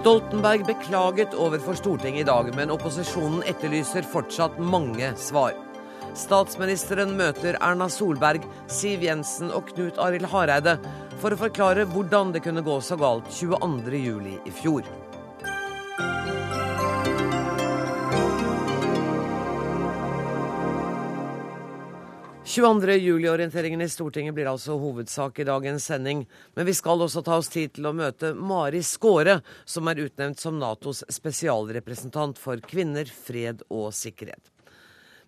Stoltenberg beklaget overfor Stortinget i dag, men opposisjonen etterlyser fortsatt mange svar. Statsministeren møter Erna Solberg, Siv Jensen og Knut Arild Hareide for å forklare hvordan det kunne gå så galt 22.07. i fjor. 22. juli-orienteringen i Stortinget blir altså hovedsak i dagens sending. Men vi skal også ta oss tid til å møte Mari Skåre, som er utnevnt som Natos spesialrepresentant for kvinner, fred og sikkerhet.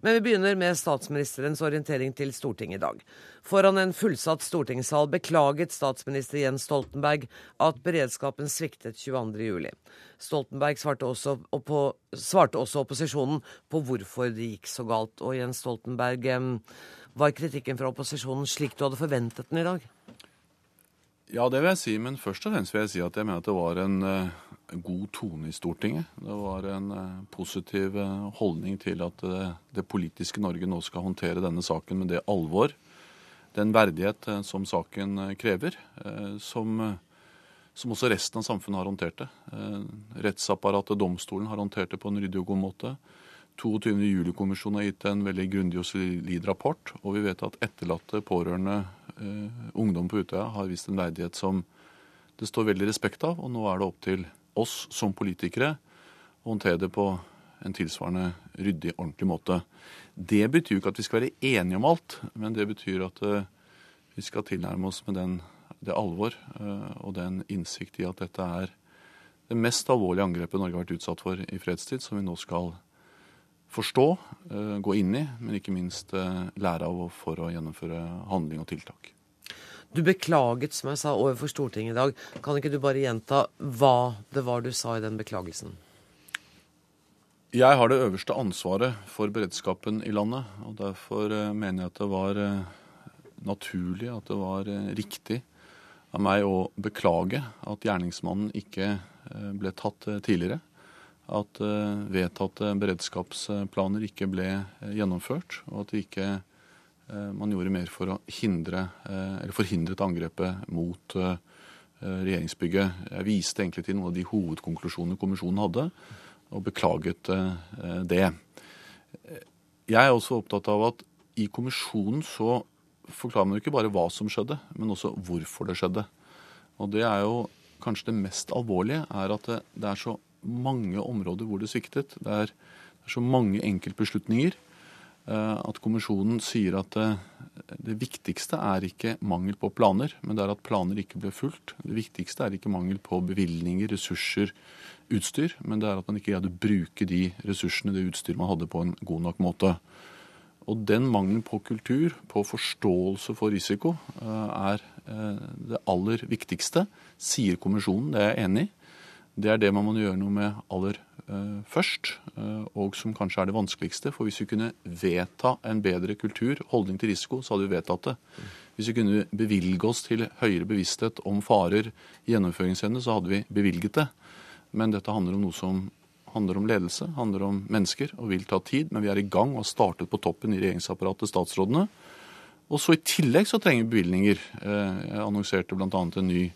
Men vi begynner med statsministerens orientering til Stortinget i dag. Foran en fullsatt stortingssal beklaget statsminister Jens Stoltenberg at beredskapen sviktet 22.07. Stoltenberg svarte også, på, svarte også opposisjonen på hvorfor det gikk så galt. Og Jens Stoltenberg, var kritikken fra opposisjonen slik du hadde forventet den i dag? Ja, det vil jeg si. Men først og fremst vil jeg si at jeg mener at det var en uh, god tone i Stortinget. Det var en uh, positiv uh, holdning til at det politiske Norge nå skal håndtere denne saken med det alvor, den verdighet som saken krever, som, som, også resten av samfunnet har håndtert det. Rettsapparatet, domstolen, har håndtert det på en ryddig og god måte. 22. juli-kommisjonen har gitt en veldig grundig og solid rapport. Og vi vet at etterlatte, pårørende, eh, ungdom på Utøya har vist en verdighet som det står veldig respekt av. Og nå er det opp til oss som politikere å håndtere det på en tilsvarende ryddig, ordentlig måte. Det betyr jo ikke at vi skal være enige om alt, men det betyr at eh, vi skal tilnærme oss med den, det alvor eh, og den innsikt i at dette er det mest alvorlige angrepet Norge har vært utsatt for i fredstid, som vi nå skal forstå, eh, gå inn i, men ikke minst eh, lære av for å gjennomføre handling og tiltak. Du beklaget, som jeg sa, overfor Stortinget i dag. Kan ikke du bare gjenta hva det var du sa i den beklagelsen? Jeg har det øverste ansvaret for beredskapen i landet. og Derfor eh, mener jeg at det var naturlig, at det var riktig av meg å beklage at gjerningsmannen ikke ble tatt tidligere at eh, vedtatte beredskapsplaner ikke ble eh, gjennomført, og at ikke eh, man gjorde mer for å hindre, eller forhindret angrepet mot regjeringsbygget. Jeg viste egentlig til noen av de hovedkonklusjonene kommisjonen hadde, og beklaget det. Jeg er også opptatt av at i kommisjonen så forklarer man ikke bare hva som skjedde, men også hvorfor det skjedde. Og det er jo kanskje det mest alvorlige, er at det, det er så mange områder hvor det sviktet. Det er, det er så mange enkeltbeslutninger eh, at kommisjonen sier at det, eh, det, viktigste er ikke mangel på planer, men det er at planer ikke ble fulgt. Det viktigste er ikke mangel på bevilgninger, ressurser, utstyr, men det er at man ikke greide å bruke de ressursene, det utstyret man hadde, på en god nok måte. Og den mangelen på kultur, på forståelse for risiko, eh, er det aller viktigste, sier kommisjonen. Det er jeg enig i. Det er det man må gjøre noe med aller uh, først, uh, og som kanskje er det vanskeligste. For hvis vi kunne vedta en bedre kultur, holdning til risiko, så hadde vi vedtatt det. Hvis vi kunne bevilge oss til høyere bevissthet om farer, gjennomføringsevne, så hadde vi bevilget det. Men dette handler om noe som handler om ledelse, handler om mennesker og vil ta tid. Men vi er i gang og har startet på toppen i regjeringsapparatet, statsrådene. Og så i tillegg så trenger vi bevilgninger. Eh, jeg annonserte bl.a. en ny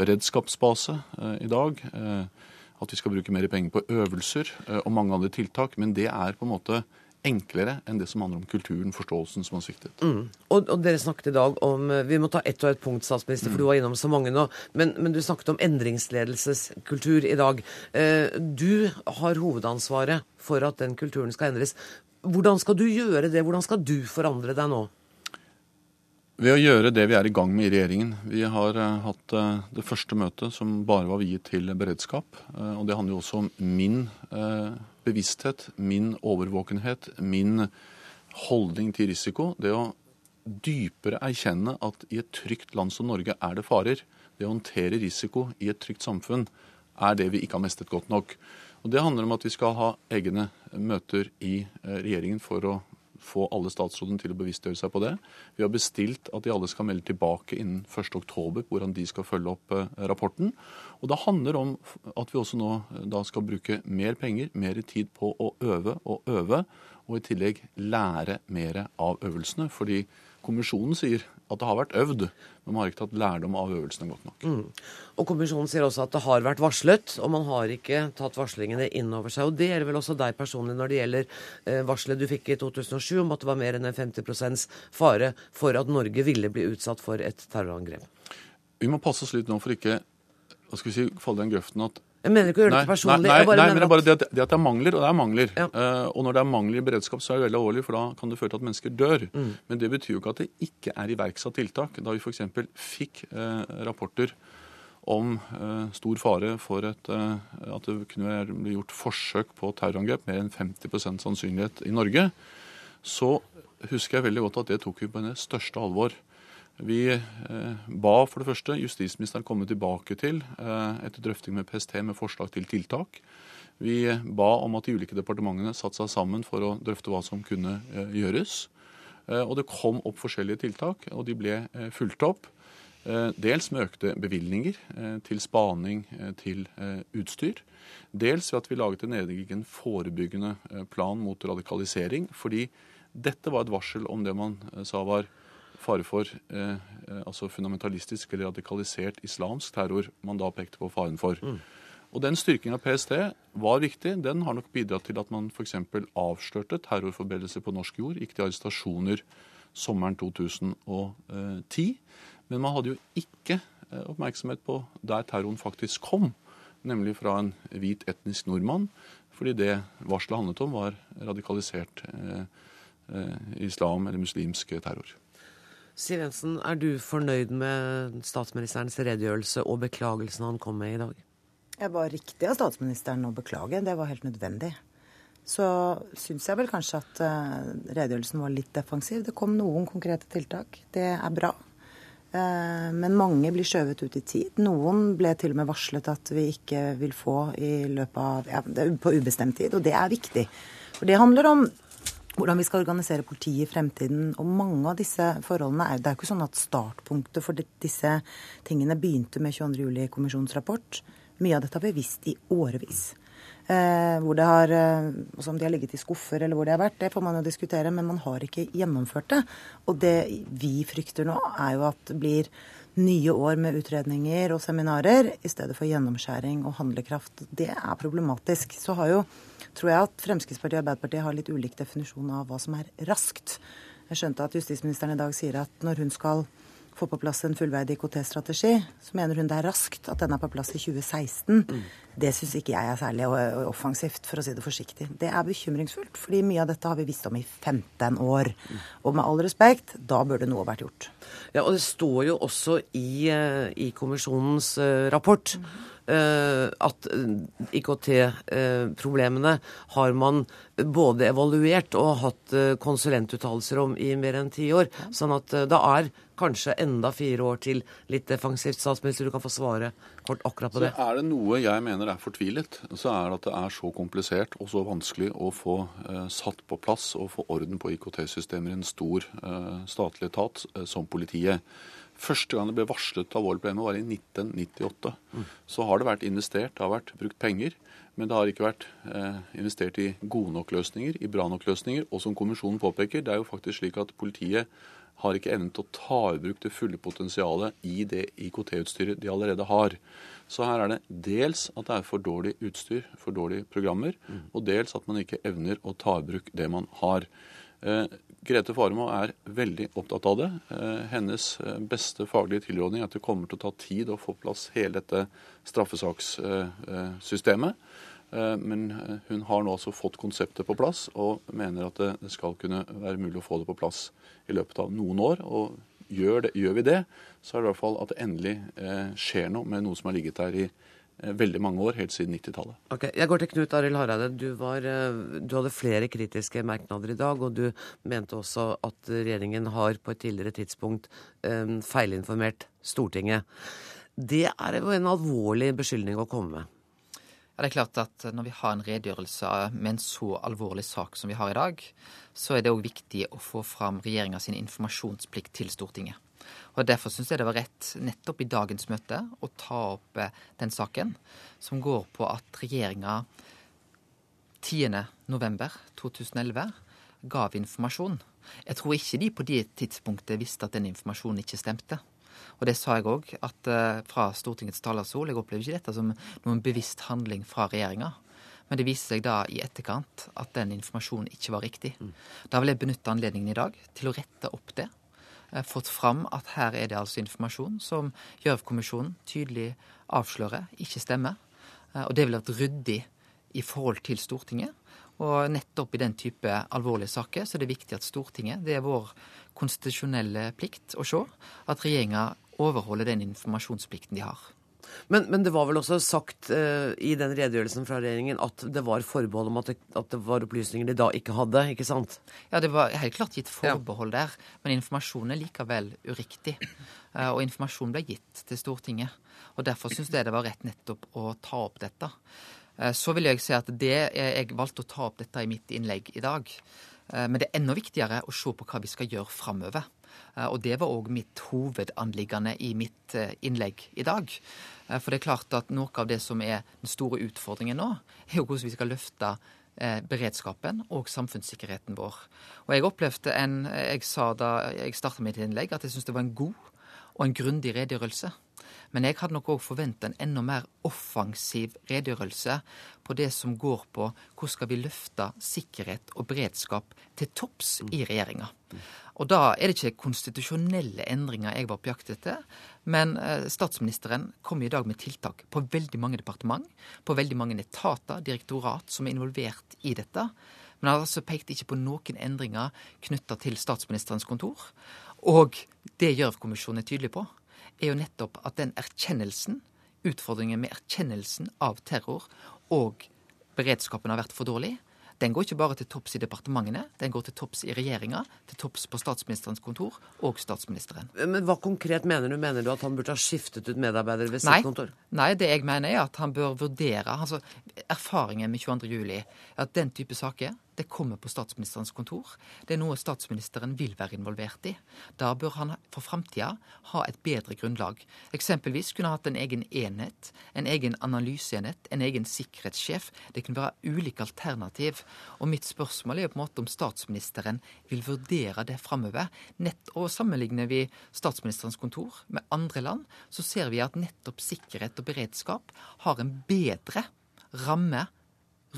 beredskapsbase eh, i dag. Eh, at vi skal bruke mer penger på øvelser eh, og mange andre tiltak. Men det er på en måte enklere enn det som handler om kulturen, forståelsen som har sviktet. Mm. Og, og, dere snakket i dag om Vi må ta ett og ett punkt, statsminister, for mm. du var innom så mange nå. Men, men, du snakket om endringsledelseskultur i dag. Du har hovedansvaret for at den kulturen skal endres. Hvordan skal du gjøre det? Hvordan skal du forandre deg nå? Ved å gjøre det vi er i gang med i regjeringen. Vi har uh, hatt uh, det første møtet som bare var viet til beredskap. Uh, og det handler jo også om min bevissthet, min overvåkenhet, min holdning til risiko. Det å dypere erkjenne at i et trygt land som Norge er det farer. Det å håndtere risiko i et trygt samfunn er det vi ikke har mestret godt nok. Og Det handler om at vi skal ha egne møter i regjeringen for å få alle statsrådene til å bevisstgjøre seg på det. Vi har bestilt at de alle skal melde tilbake innen 1.10 hvordan de skal følge opp eh, rapporten. Og Det handler om at vi også nå eh, da skal bruke mer penger, mer tid på å øve og øve, og i tillegg lære mer av øvelsene. Fordi kommisjonen sier at det har vært øvd, men man har ikke tatt lærdom av øvelsene godt nok. Mm. Og Kommisjonen sier også at det har vært varslet, og man har ikke tatt varslingene inn over seg. Og Det gjelder vel også deg personlig når det gjelder eh, varselet du fikk i 2007 om at det var mer enn en 50% fare for at Norge ville bli utsatt for et terrorangrep. Vi må passe oss litt nå for ikke hva skal vi si, falle i den grøften at jeg mener ikke å gjøre det personlig. Nei, nei, nei men det er bare det at, det at, det er mangler, og det er mangler. Ja. Uh, og når det er mangler i beredskap, så er det veldig alvorlig, for da kan det føre til at mennesker dør. Mm. Men det betyr jo ikke at det ikke er iverksatt tiltak. Da vi f.eks. fikk uh, rapporter om uh, stor fare for et, at det kunne bli gjort forsøk på terrorangrep, mer enn 50% sannsynlighet i Norge, så husker jeg veldig godt at det tok vi på det største alvor. Vi eh, ba for det første justisministeren komme tilbake til, eh, etter drøfting med PST, med forslag til tiltak. Vi ba om at de ulike departementene satte seg sammen for å drøfte hva som kunne eh, gjøres. Og det kom opp forskjellige tiltak, og de ble fulgt opp. Dels med økte bevilgninger til spaning til utstyr. Dels ved at vi laget en egen forebyggende plan mot radikalisering. Fordi dette var et varsel om det man sa var fare for eh, eh, altså fundamentalistisk eller radikalisert islamsk terror man da pekte på faren for. Mm. Og Den styrkingen av PST var viktig. Den har nok bidratt til at man f.eks. avslørte terrorforberedelser på norsk jord, gikk til arrestasjoner sommeren 2010. Men man hadde jo ikke eh, oppmerksomhet på der terroren faktisk kom, nemlig fra en hvit etnisk nordmann. Fordi det varselet handlet om, var radikalisert eh, eh, islam eller muslimsk terror. Siv Jensen, er du fornøyd med statsministerens redegjørelse og beklagelsen han kom med i dag? Jeg var riktig av statsministeren å beklage. Det var helt nødvendig. Så syns jeg vel kanskje at uh, redegjørelsen var litt defensiv. Det kom noen konkrete tiltak. Det er bra. Uh, men mange blir skjøvet ut i tid. Noen ble til og med varslet at vi ikke vil få i løpet av, ja, på ubestemt tid. Og det er viktig. For det handler om hvordan vi skal organisere politiet i fremtiden. Og mange av disse forholdene er Det er jo ikke sånn at startpunktet for disse tingene begynte med 22. juli-kommisjonens rapport. Mye av dette har vi visst i årevis. Eh, hvor det har, eh, Om de har ligget i skuffer eller hvor de har vært, det får man jo diskutere, men man har ikke gjennomført det. Og det vi frykter nå, er jo at det blir nye år med utredninger og seminarer i stedet for gjennomskjæring og handlekraft. Det er problematisk. Så har jo tror jeg at Fremskrittspartiet og Arbeiderpartiet har litt ulik definisjon av hva som er raskt. Jeg skjønte at justisministeren i dag sier at når hun skal få på plass en fullverdig IKT-strategi, så mener hun det er raskt at den er på plass i 2016. Mm. Det syns ikke jeg er særlig offensivt, for å si det forsiktig. Det er bekymringsfullt, fordi mye av dette har vi visst om i 15 år. Mm. Og med all respekt, da burde noe vært gjort. Ja, og det står jo også i, eh, i kommisjonens uh, rapport mm. Eh, at eh, IKT-problemene har man både evaluert og hatt eh, konsulentuttalelser om i mer enn ti år. Sånn at det er kanskje enda fire år til litt defensivt. Statsminister, du kan få svare kort akkurat på det. Så er det noe jeg mener er fortvilet, så er det at det er så komplisert og så vanskelig å få eh, satt på plass og få orden på IKT-systemer i en stor eh, statlig etat eh, som politiet. Første gang det ble varslet alvorlige problemer, var i 1998. Mm. Så har det vært investert, det har vært brukt penger. Men det har ikke vært eh, investert i gode nok løsninger, i bra nok løsninger. Og som kommisjonen påpeker, det er jo faktisk slik at politiet har ikke evnen til å ta i bruk det fulle potensialet i det IKT-utstyret de allerede har. Så her er det dels at det er for dårlig utstyr, for dårlige programmer, mm. og dels at man ikke evner å ta i bruk det man har. Eh, Grete Faremo er veldig opptatt av det. Eh, hennes eh, beste faglige tilrådning er at det kommer til å ta tid å få på plass hele dette straffesakssystemet. Men hun har nå altså fått konseptet på plass, og mener at det skal kunne være mulig å få det på plass i løpet av noen år. Og gjør, det, gjør vi det, så er det i hvert fall at det endelig skjer noe med noe som har ligget der i Eh, veldig mange år, helt siden 90-tallet. Okay, jeg går til Knut Arild Hareide. Du, var, eh, du, hadde flere kritiske merknader i dag, og du mente også at regjeringen har på et tidligere tidspunkt um, feilinformert Stortinget. Det er jo en alvorlig beskyldning å komme med. Ja, det er klart at Når vi har en redegjørelse med en så alvorlig sak som vi har i dag, så er det òg viktig å få fram regjeringa sin informasjonsplikt til Stortinget. Og Derfor syns jeg det var rett nettopp i dagens møte å ta opp eh, den saken, som går på at regjeringa 10.11.2011 gav informasjon Jeg tror ikke de på det tidspunktet visste at den informasjonen ikke stemte. Og det sa jeg òg, at uh, fra Stortingets talerstol Jeg opplever ikke dette som noen bevisst handling fra regjeringa. Men det viser seg da i etterkant at den informasjonen ikke var riktig. Mm. Da vil jeg benytte anledningen i dag til å rette opp det. Eh, fått fram at her er det altså informasjon som Gjørv-kommisjonen tydelig avslører ikke stemmer. Eh, og det ville vært ryddig i forhold til Stortinget. Og nettopp i den type alvorlige saker så er det viktig at Stortinget, det er vår konstitusjonelle plikt å se, at regjeringa overholder den informasjonsplikten de har. Men, men, det var vel også sagt uh, i den redegjørelsen fra regjeringen at det var forbehold om at det, at det, var opplysninger de da ikke hadde, ikke sant? Ja, det var helt klart gitt forbehold ja. der, men informasjonen er likevel uriktig. Uh, og informasjonen ble gitt til Stortinget. Og derfor syns jeg det var rett nettopp å ta opp dette. Uh, så vil jeg si at det, jeg valgte å ta opp dette i mitt innlegg i dag. Men det er enda viktigere å se på hva vi skal gjøre framover. Eh, og det var òg mitt hovedanliggende i mitt eh, innlegg i dag. Eh, for det er klart at noe av det som er den store utfordringen nå, er jo hvordan vi skal løfte beredskapen og samfunnssikkerheten vår. Og jeg opplevde en Jeg sa da jeg starta mitt innlegg at jeg syntes det var en god og en grundig redegjørelse. Men jeg hadde nok òg forventa en enda mer offensiv redegjørelse på det som går på hvordan skal vi løfte sikkerhet og beredskap til topps i regjeringa. Og da er det ikke konstitusjonelle endringer jeg var på jakt etter, men eh, statsministeren kom i dag med tiltak på veldig mange departement, på veldig mange etater, direktorat, som er involvert i dette. Men han har altså pekt ikke på noen endringer knytta til statsministerens kontor. Og det Gjørv-kommisjonen er tydelig på, er jo nettopp at den erkjennelsen, utfordringen med erkjennelsen av terror og beredskapen har vært for dårlig, den går ikke bare til topps i departementene, den går til topps i regjeringa, til topps på statsministerens kontor og statsministeren. Men hva konkret mener du? Mener du at han burde ha skiftet ut medarbeidere ved sitt kontor? Nei, det jeg mener er at han bør vurdere altså Erfaringen med 22. juli er at den type saker det kommer på statsministerens kontor. Det er noe statsministeren vil være involvert i. Da bør han for framtida ha et bedre grunnlag. Eksempelvis kunne han hatt en egen enhet, en egen analyseenhet, en egen sikkerhetssjef. Det kunne være ulike alternativ. Og mitt spørsmål er på en måte om statsministeren vil vurdere det framover. Og sammenligner vi statsministerens kontor med andre land, så ser vi at nettopp sikkerhet og beredskap har en bedre ramme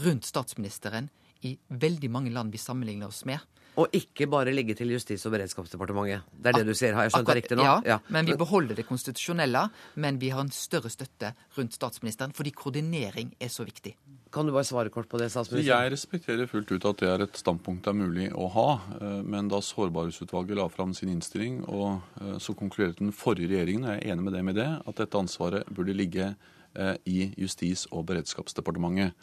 rundt statsministeren i veldig mange land vi sammenligner oss med. Og ikke bare ligge til Justis- og beredskapsdepartementet. Det er det du sier, har jeg skjønt det riktig nå? Ja, ja, men vi beholder det konstitusjonelle. Men vi har en større støtte rundt statsministeren, fordi koordinering er så viktig. Kan du bare svare kort på det, statsminister? Jeg respekterer fullt ut at det er et standpunkt det er mulig å ha. Eh, men da Sårbarhetsutvalget la fram sin innstilling, og eh, så konkluderte den forrige regjeringen, og jeg er enig med dem i det, at dette ansvaret burde ligge i Justis- og beredskapsdepartementet.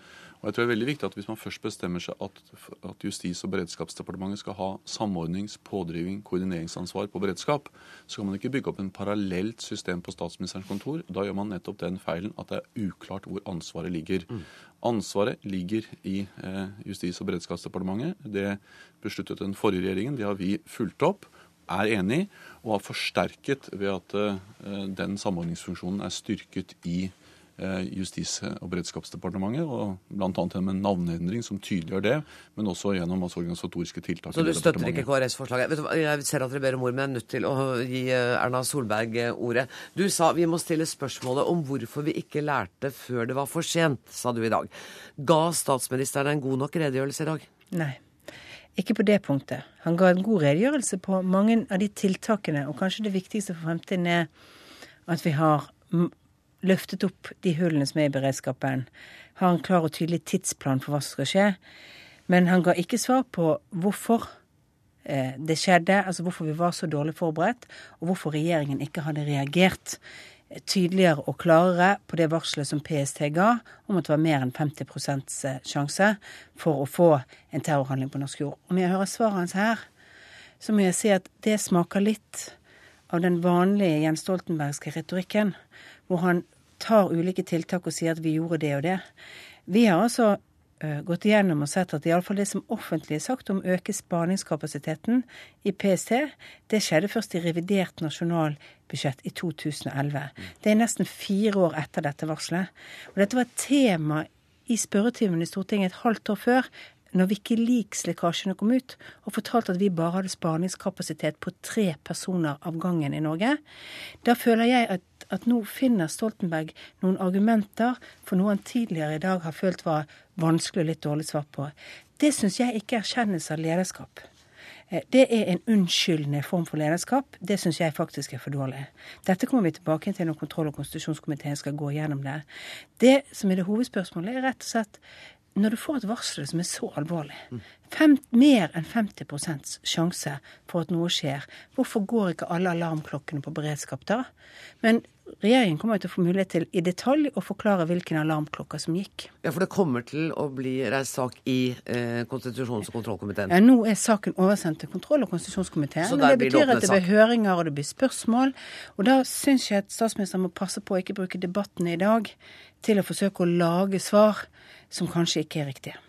Og jeg tror det er veldig viktig at Hvis man først bestemmer seg at, at Justis- og beredskapsdepartementet skal ha samordnings-, pådriving, koordineringsansvar på beredskap, så kan man ikke bygge opp en parallelt system på statsministerens kontor. Da gjør man nettopp den feilen at det er uklart hvor ansvaret ligger. Mm. Ansvaret ligger i eh, Justis- og beredskapsdepartementet. Det besluttet den forrige regjeringen. Det har vi fulgt opp er enig og har forsterket ved at uh, den samordningsfunksjonen er styrket i Eh, Justis- og beredskapsdepartementet, og bl.a. gjennom en navneendring som tydeliggjør det, men også gjennom altså, organisatoriske tiltak. Så du støtter ikke KrS forslaget? Jeg ser at dere ber om ord, men jeg er nødt til å gi eh, Erna Solberg eh, ordet. Du sa vi må stille spørsmålet om hvorfor vi ikke lærte før det var for sent, sa du i dag. Ga statsministeren en god nok redegjørelse i dag? Nei. Ikke på det punktet. Han ga en god redegjørelse på mange av de tiltakene, og kanskje det viktigste for fremtiden er at vi har løftet opp de hullene som er i beredskapen. Har en klar og tydelig tidsplan for hva som skal skje. Men han ga ikke svar på hvorfor eh, det skjedde, altså hvorfor vi var så dårlig forberedt, og hvorfor regjeringen ikke hadde reagert tydeligere og klarere på det varselet som PST ga om at det var mer enn 50 eh, sjanse for å få en terrorhandling på norsk jord. Når jeg hører svaret hans her, så må jeg si at det smaker litt av den vanlige Jens Stoltenbergske retorikken, hvor han tar ulike tiltak og sier at vi gjorde det og det. Vi har altså uh, gått igjennom og sett at iallfall det som offentlig er sagt om å øke spaningskapasiteten i PST, det skjedde først i revidert nasjonalbudsjett i 2011. Det er nesten fire år etter dette varselet. Og dette var et tema i spørretimen i Stortinget et halvt år før når Wikileaks-lekkasjene kom ut og fortalte at vi bare hadde spaningskapasitet på tre personer av gangen i Norge, da føler jeg at, at nå finner Stoltenberg noen argumenter for noe han tidligere i dag har følt var vanskelig og litt dårlig svar på. Det syns jeg ikke er erkjennelse av lederskap. Eh, det er en unnskyldende form for lederskap. Det syns jeg faktisk er for dårlig. Dette kommer vi tilbake til når kontroll- og konstitusjonskomiteen skal gå gjennom det. Det som er det hovedspørsmålet, er rett og slett når du får et varsel som er så alvorlig, fem, mer enn 50% sjanse for at noe skjer, hvorfor går ikke alle alarmklokkene på beredskap da? Men regjeringen kommer til å få mulighet til i detalj å forklare hvilken alarmklokke som gikk. Ja, For det kommer til å bli reist sak i eh, konstitusjons- og kontrollkomiteen? Ja, Nå er saken oversendt til kontroll- og konstitusjonskomiteen. Så der det det betyr åpnet at det blir høringer og det blir spørsmål. Og da syns jeg at statsministeren må passe på å ikke bruke debatten i dag til å forsøke å lage svar som kanskje ikke er riktige.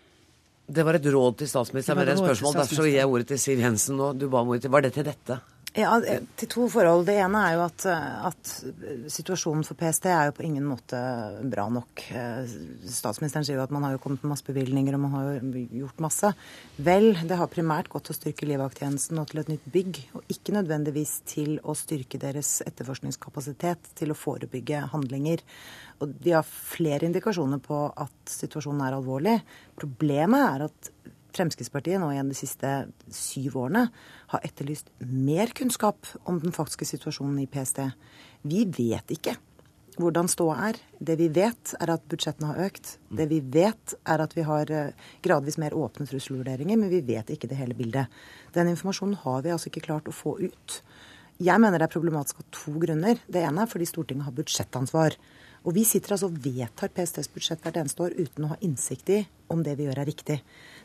Det var et råd til statsministeren Det med det et spørsmål. Derfor gir jeg ordet til Siv Jensen nå. Du ba om ordet til Var det til dette? Ja, til to forhold. Det ene er jo at, at situasjonen for PST er jo på ingen måte bra nok. Statsministeren sier jo at man har jo kommet med masse bevilgninger og man har jo gjort masse. Vel, det har primært gått til å styrke livvakttjenesten og til et nytt bygg, og ikke nødvendigvis til å styrke deres etterforskningskapasitet til å forebygge handlinger. Og de har flere indikasjoner på at situasjonen er alvorlig. Problemet er at Fremskrittspartiet nå igjen de siste syv årene har etterlyst mer kunnskap om den faktiske situasjonen i PST. Vi vet ikke hvordan ståa er. Det vi vet, er at budsjettene har økt. Det vi vet, er at vi har eh, gradvis mer åpne trusselvurderinger, men vi vet ikke det hele bildet. Den informasjonen har vi altså ikke klart å få ut. Jeg mener det er problematisk av to grunner. Det ene er fordi Stortinget har budsjettansvar. Og vi sitter altså og vedtar PSTs budsjett hvert eneste år uten å ha innsikt i om det vi gjør er riktig.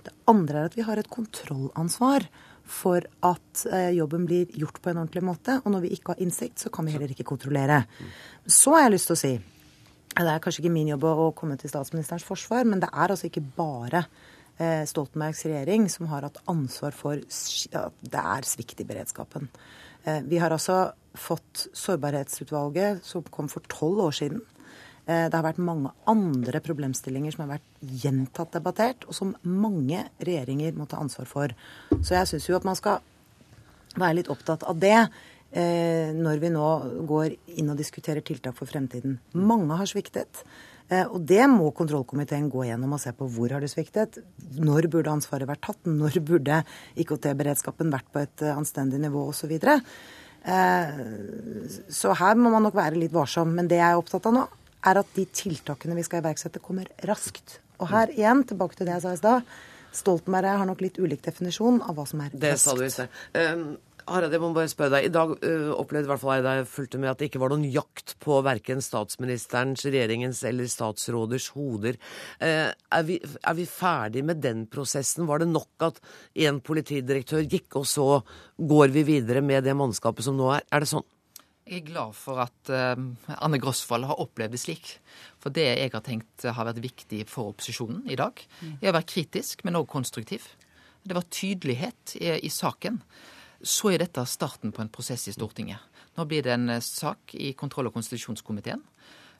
Det andre er at vi har et kontrollansvar for at eh, jobben blir gjort på en ordentlig måte. Og når vi ikke har innsikt, så kan vi heller ikke kontrollere. Så har jeg lyst til å si det er kanskje ikke min jobb å komme til statsministerens forsvar, men det er altså ikke bare eh, Stoltenbergs regjering som har hatt ansvar for at det er svikt i beredskapen. Eh, vi har altså fått Sårbarhetsutvalget, som kom for tolv år siden. Eh, det har vært mange andre problemstillinger som har vært gjentatt debattert, og som mange regjeringer må ta ansvar for. Så jeg syns jo at man skal være litt opptatt av det eh, når vi nå går inn og diskuterer tiltak for fremtiden. Mange har sviktet. Eh, og det må kontrollkomiteen gå gjennom og se på hvor har det sviktet. Når burde ansvaret vært tatt? Når burde IKT-beredskapen vært på et anstendig nivå osv. Så, så her må man nok være litt varsom. Men det jeg er opptatt av nå, er at de tiltakene vi skal iverksette, kommer raskt. Og her igjen, tilbake til det jeg sa i stad. Stoltenberg har nok litt ulik definisjon av hva som er raskt. Det sa du i sted. Um, Harald, jeg må bare spørre deg. I dag uh, opplevde i hvert fall jeg da jeg fulgte med at det ikke var noen jakt på verken statsministerens, regjeringens eller statsråders hoder. Uh, er, vi, er vi ferdig med den prosessen? Var det nok at én politidirektør gikk, og så går vi videre med det mannskapet som nå er? Er det sånn? Jeg er glad for at eh, Anne Grosvold har opplevd det slik. For det jeg har tenkt har vært viktig for opposisjonen i dag, er å være kritisk, men òg konstruktiv. Det var tydelighet i, i saken. Så er dette starten på en prosess i Stortinget. Nå blir det en eh, sak i kontroll- og konstitusjonskomiteen.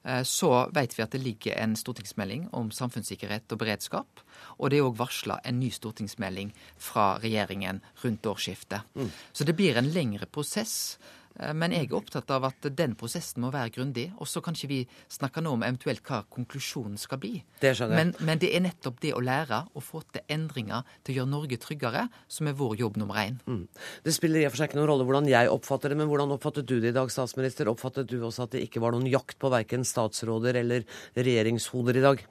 Eh, Så vet vi at det ligger en stortingsmelding om samfunnssikkerhet og beredskap. Og det er òg varsla en ny stortingsmelding fra regjeringen rundt årsskiftet. Så det blir en lengre prosess. Eh, Men jeg er opptatt av at den prosessen må være grundig. Og så kan ikke vi snakke nå om eventuelt hva konklusjonen skal bli. Det. Men, men det er nettopp det å lære å få til endringer til å gjøre Norge tryggere, som er vår jobb nummer én. Mm. Det spiller i og for seg ikke noen rolle hvordan jeg oppfatter det, men hvordan oppfattet du det i dag, statsminister? Oppfattet du også at det ikke var noen jakt på verken statsråder eller regjeringshoder i dag?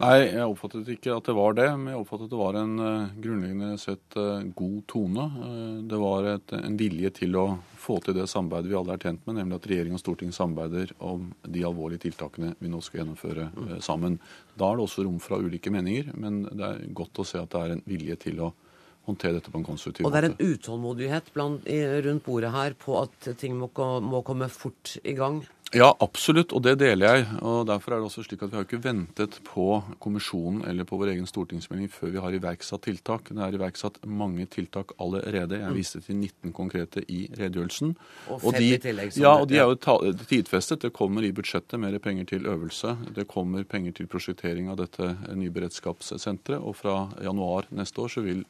Nei, jeg oppfattet ikke at det var det, men jeg oppfattet at det var en eh, grunnleggende sett eh, god tone. Eh, det var et, en vilje til å få til det samarbeidet vi alle er tjent med, nemlig at regjering og storting samarbeider om de alvorlige tiltakene vi nå skal gjennomføre eh, sammen. Da er det også rom for ulike meninger, men det er godt å se at det er en vilje til å håndtere dette på en konstruktiv måte. Og det er en utålmodighet blant, rundt bordet her på at ting må, må komme fort i gang. Ja, absolutt, og det deler jeg. og Derfor er det også slik at vi har ikke ventet på kommisjonen eller på vår egen stortingsmelding før vi har iverksatt tiltak. Det er iverksatt mange tiltak allerede. Jeg viste til 19 konkrete i redegjørelsen. Og fem i tillegg. Ja, og de er jo tidfestet. Det kommer i budsjettet mer penger til øvelse. Det kommer penger til prosjektering av dette nye beredskapssenteret. Og fra januar neste år så vil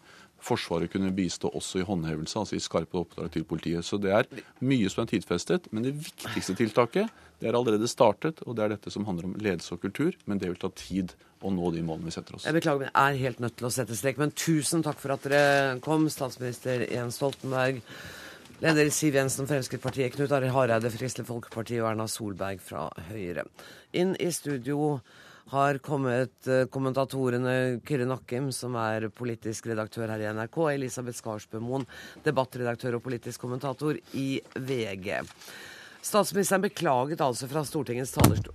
Forsvaret kunne bistå også i håndhevelse, altså i skarpe oppdrag til politiet. Så det er mye som er tidfestet. Men det viktigste tiltaket det er allerede startet, og det er dette som handler om ledelse og kultur. Men det vil ta tid å nå de målene vi setter oss. Jeg beklager, men jeg er helt nødt til å sette strek. Men tusen takk for at dere kom, statsminister Jens Stoltenberg. Leder Siv Jensen, Fremskrittspartiet, Knut Arild Hareide, Kristelig Folkeparti og Erna Solberg fra Høyre. Inn i studio har kommet eh, kommentatorene Kyrre Nakkim, som er politisk redaktør her i NRK, Elisabeth Skarsbø Moen, debattredaktør og politisk kommentator i VG. Statsministeren beklaget altså fra Stortingets talerstol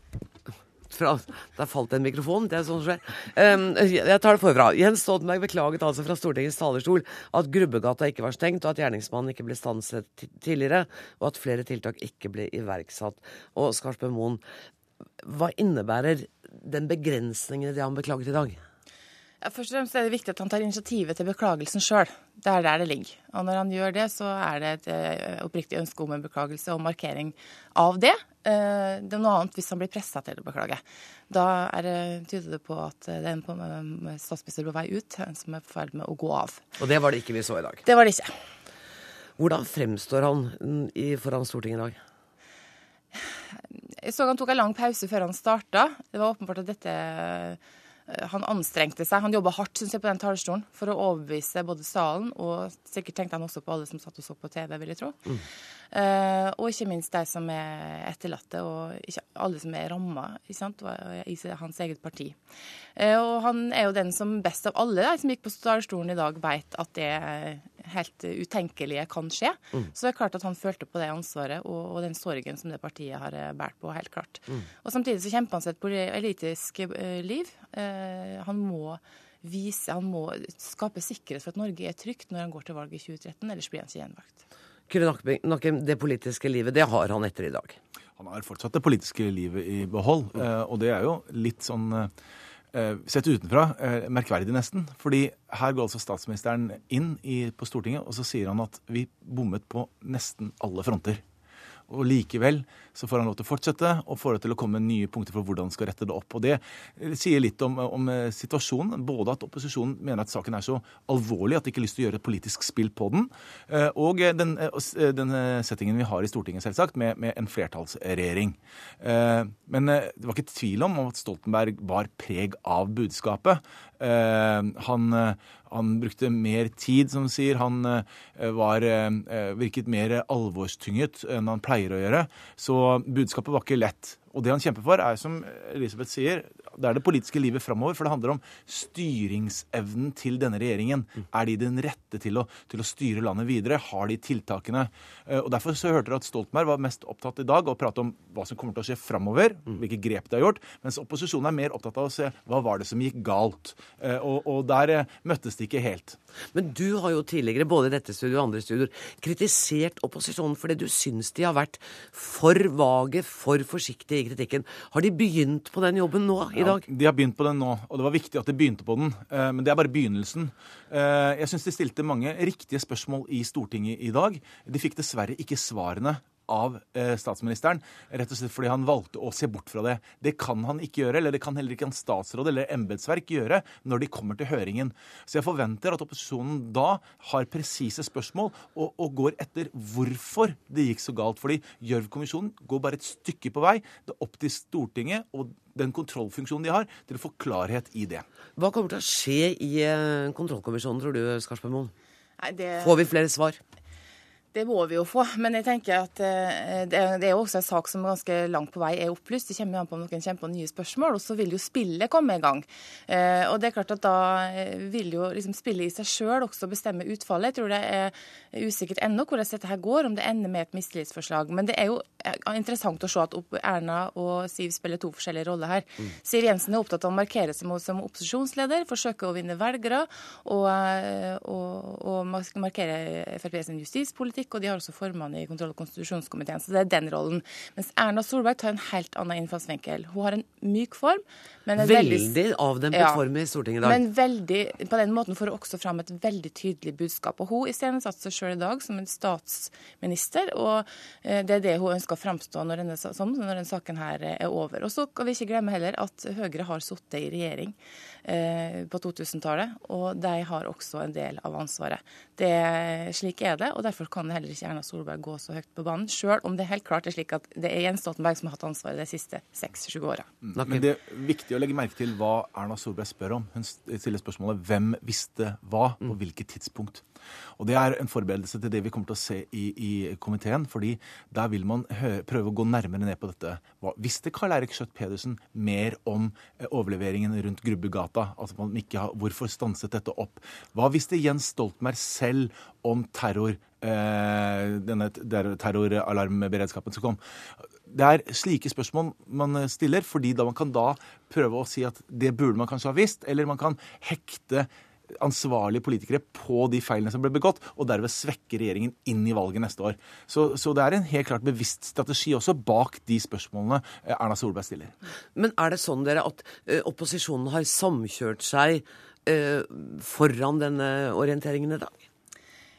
fra, Der falt en mikrofon. Det er sånn som skjer. Um, jeg tar det forfra. Jens Stoltenberg beklaget altså fra Stortingets talerstol at Grubbegata ikke var stengt, og at gjerningsmannen ikke ble stanset tidligere, og at flere tiltak ikke ble iverksatt. Og Skarsbø Moen, hva innebærer den begrensningen i det han beklaget i dag? Ja, først og fremst er det viktig at han tar initiativet til beklagelsen sjøl. Det er der det ligger. Og når han gjør det, så er det et eh, oppriktig ønske om en beklagelse og markering av det. Eh, Det er noe annet hvis han blir pressa til å beklage. Da er det, tyder det på at det er en på- statsminister på vei ut, en som er i ferd med å gå av. Og det var det ikke vi så i dag. Det var det ikke. Hvordan fremstår han foran Stortinget i dag? Jeg så han tok en lang pause før han starta. Det var åpenbart at dette eh, Han anstrengte seg. Han jobba hardt synes jeg, på den talerstolen for å overbevise både salen, og sikkert tenkte han også på alle som satt og så på TV, vil jeg tro. Eh, og ikke minst de som er etterlatte, og ikke alle som er ramma i hans eget parti. Eh, og han er jo den som best av alle de som gikk på talerstolen i dag, veit at det helt utenkelige kan skje. Så det er klart at han følte på det ansvaret og, og den sorgen som det partiet har eh, båret på, helt klart. Og samtidig så kjemper han seg et politisk eh, liv. Eh, han må vise, han må skape sikkerhet for at Norge er trygt når han går til valg i 2013, ellers blir han ikke gjenvalgt. Nakkim, Nakkim, det politiske livet, det har han etter i dag. Han har fortsatt det politiske livet i behold, eh, og det er jo litt sånn eh, Sett utenfra eh, merkverdig, nesten. Fordi her går altså statsministeren inn på Stortinget, og så sier han at vi bommet på nesten alle fronter. Og likevel så får han lov til å fortsette og får til å komme nye punkter for hvordan han skal rette det opp. Og Det sier litt om, om eh, situasjonen. Både at opposisjonen mener at saken er så alvorlig at de ikke har lyst til å gjøre et politisk spill på den, eh, og den, eh, eh, den eh, settingen vi har i Stortinget, selvsagt, med, med en flertallsregjering. Eh, Men eh, det var ikke tvil om at Stoltenberg var preg av budskapet. Eh, Han, eh, han brukte mer tid, som sier. Han eh, var, virket mer alvorstynget enn han pleier å gjøre. Så budskapet var ikke lett. Og det han kjemper for, er som Elisabeth sier, det er det politiske livet framover. For det handler om styringsevnen til denne regjeringen. Er de den rette til å, til å styre landet videre? Har de tiltakene? Eh, Og Derfor så hørte dere at Stoltenberg var mest opptatt i dag av å prate om hva som kommer til å skje framover, hvilke grep de har gjort, mens opposisjonen er mer opptatt av å se hva var det som gikk galt. Eh, Og, og der eh, møttes de ikke helt. Men du har jo tidligere, både i dette studioet og andre studioer, kritisert opposisjonen fordi du syns de har vært for vage, for forsiktige kritikken. Har de begynt på den jobben nå i dag? Ja, de har begynt på den nå, og det var viktig at de begynte på den. eh, Men det er bare begynnelsen. Eh, Jeg syns de stilte mange riktige spørsmål i Stortinget i dag. De fikk dessverre ikke svarene av eh, statsministeren, rett og slett fordi han valgte å se bort fra det. Det kan han ikke gjøre, eller det kan heller ikke en statsråd eller embetsverk gjøre når de kommer til høringen. Så jeg forventer at opposisjonen da har presise spørsmål og, og går etter hvorfor det gikk så galt. Fordi Gjørv-kommisjonen går bare et stykke på vei. Det er opp til Stortinget og den kontrollfunksjonen de har, til å få klarhet i det. Hva kommer til å skje i eh, kontrollkommisjonen, tror du, Skarsbergmoen? Moen? Det... Får vi flere svar? Det må vi jo få, men jeg tenker at eh, det er jo også en sak som ganske langt på vei er opplyst. Det kommer an på om noen kommer på nye spørsmål, og så vil jo spillet komme i gang. Eh, og det er klart at da eh, vil jo liksom spillet i seg sjøl også bestemme utfallet. Jeg tror det er usikkert ennå hvordan dette her går, om det ender med et mistillitsforslag. Men det er jo er interessant å se at Erna og Siv spiller to forskjellige roller her. Mm. Siv Jensen er opptatt av å markere seg som opposisjonsleder, forsøke å vinne velgere og, og, og markere Frp sin justispolitikk. Og de har også formann i kontroll- og konstitusjonskomiteen, så det er den rollen. Mens Erna Solberg tar en helt annen innfallsvinkel. Hun har en myk form. Men en veldig, veldig avdempet ja, form i Stortinget i dag. Men veldig, på den måten får hun også fram et veldig tydelig budskap. Og hun iscenesatte seg sjøl i dag som en statsminister, og eh, det er det hun ønsker å framstå når denne, som når denne saken her er over. Og så kan vi ikke glemme heller at Høyre har sittet i regjering eh, på 2000-tallet, og de har også en del av ansvaret. Det, slik er det, og derfor kan heller ikke Erna Solberg gå så høyt på banen, sjøl om det helt klart er slik at det er Jens Stoltenberg som har hatt ansvaret de siste seks-sju åra. Mm. Men det er viktig å legge merke til hva Erna Solberg spør om. Hun stiller spørsmålet hvem visste hva på mm. hvilket tidspunkt. Og Det er en forberedelse til det vi kommer til å se i, i komiteen. fordi der vil man høre, prøve å gå nærmere ned på dette. Hva, visste Karl Eirik Skjøtt Pedersen mer om eh, overleveringen rundt Grubbegata? Altså man ikke har, Hvorfor stanset dette opp? Hva visste Jens Stoltenberg selv om terror? Eh, denne terroralarmberedskapen som kom. Det er slike spørsmål man stiller, fordi da man kan da prøve å si at det burde man kanskje ha visst, eller man kan hekte ansvarlige politikere på de feilene som ble begått, og derved svekke regjeringen inn i valget neste år. Så, så, det er en helt klart bevisst strategi også bak de spørsmålene eh, Erna Solberg stiller. Men er det sånn dere at uh, opposisjonen har samkjørt seg eh, foran denne orienteringen i dag?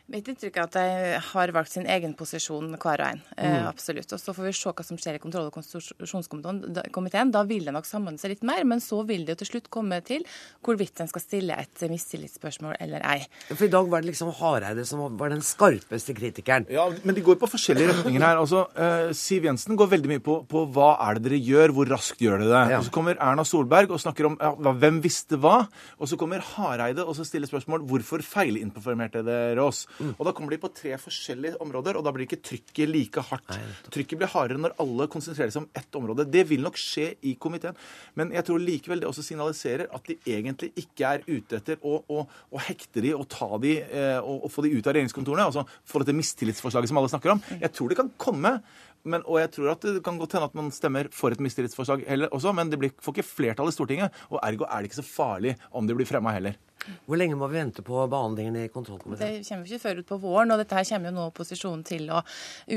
Mitt inntrykk er at de har valgt sin egen posisjon, hver og en. Eh, mm. absolutt. Og Så får vi se hva som skjer i kontroll- og konstitusjonskomiteen. Da vil det nok samordne seg litt mer, men så vil det jo til slutt komme til hvorvidt en skal stille et mistillitsspørsmål eller ei. For i dag var det liksom Hareide som var den skarpeste kritikeren. Ja, men de går på forskjellige retninger her. Altså, uh, Siv Jensen går veldig mye på, på, hva er det dere gjør, hvor raskt gjør dere det. Ja. Og Så kommer Erna Solberg og snakker om ja, hvem visste hva. Og så kommer Hareide og så stiller spørsmål hvorfor feilinformerte dere oss. Mm. Og da kommer de på tre forskjellige områder, og da blir ikke trykket like hardt. Nei, trykket blir hardere når alle konsentrerer seg om ett område. Det vil nok skje i komiteen. Men jeg tror likevel det også signaliserer at de egentlig ikke er ute etter å, å, å hekte de og ta de eh, og, og, få de ut av regjeringskontorene. Altså få dette mistillitsforslaget som alle snakker om. Jeg tror det kan komme. Men, og jeg tror at det kan godt hende at man stemmer for et mistillitsforslag heller også, men det blir, får ikke flertall i Stortinget. Og ergo er det ikke så farlig om det blir fremma heller. Hvor lenge må vi vente på behandlingen i kontrollkomiteen? Det kommer ikke før ut på våren, og dette her kommer jo nå opposisjonen til å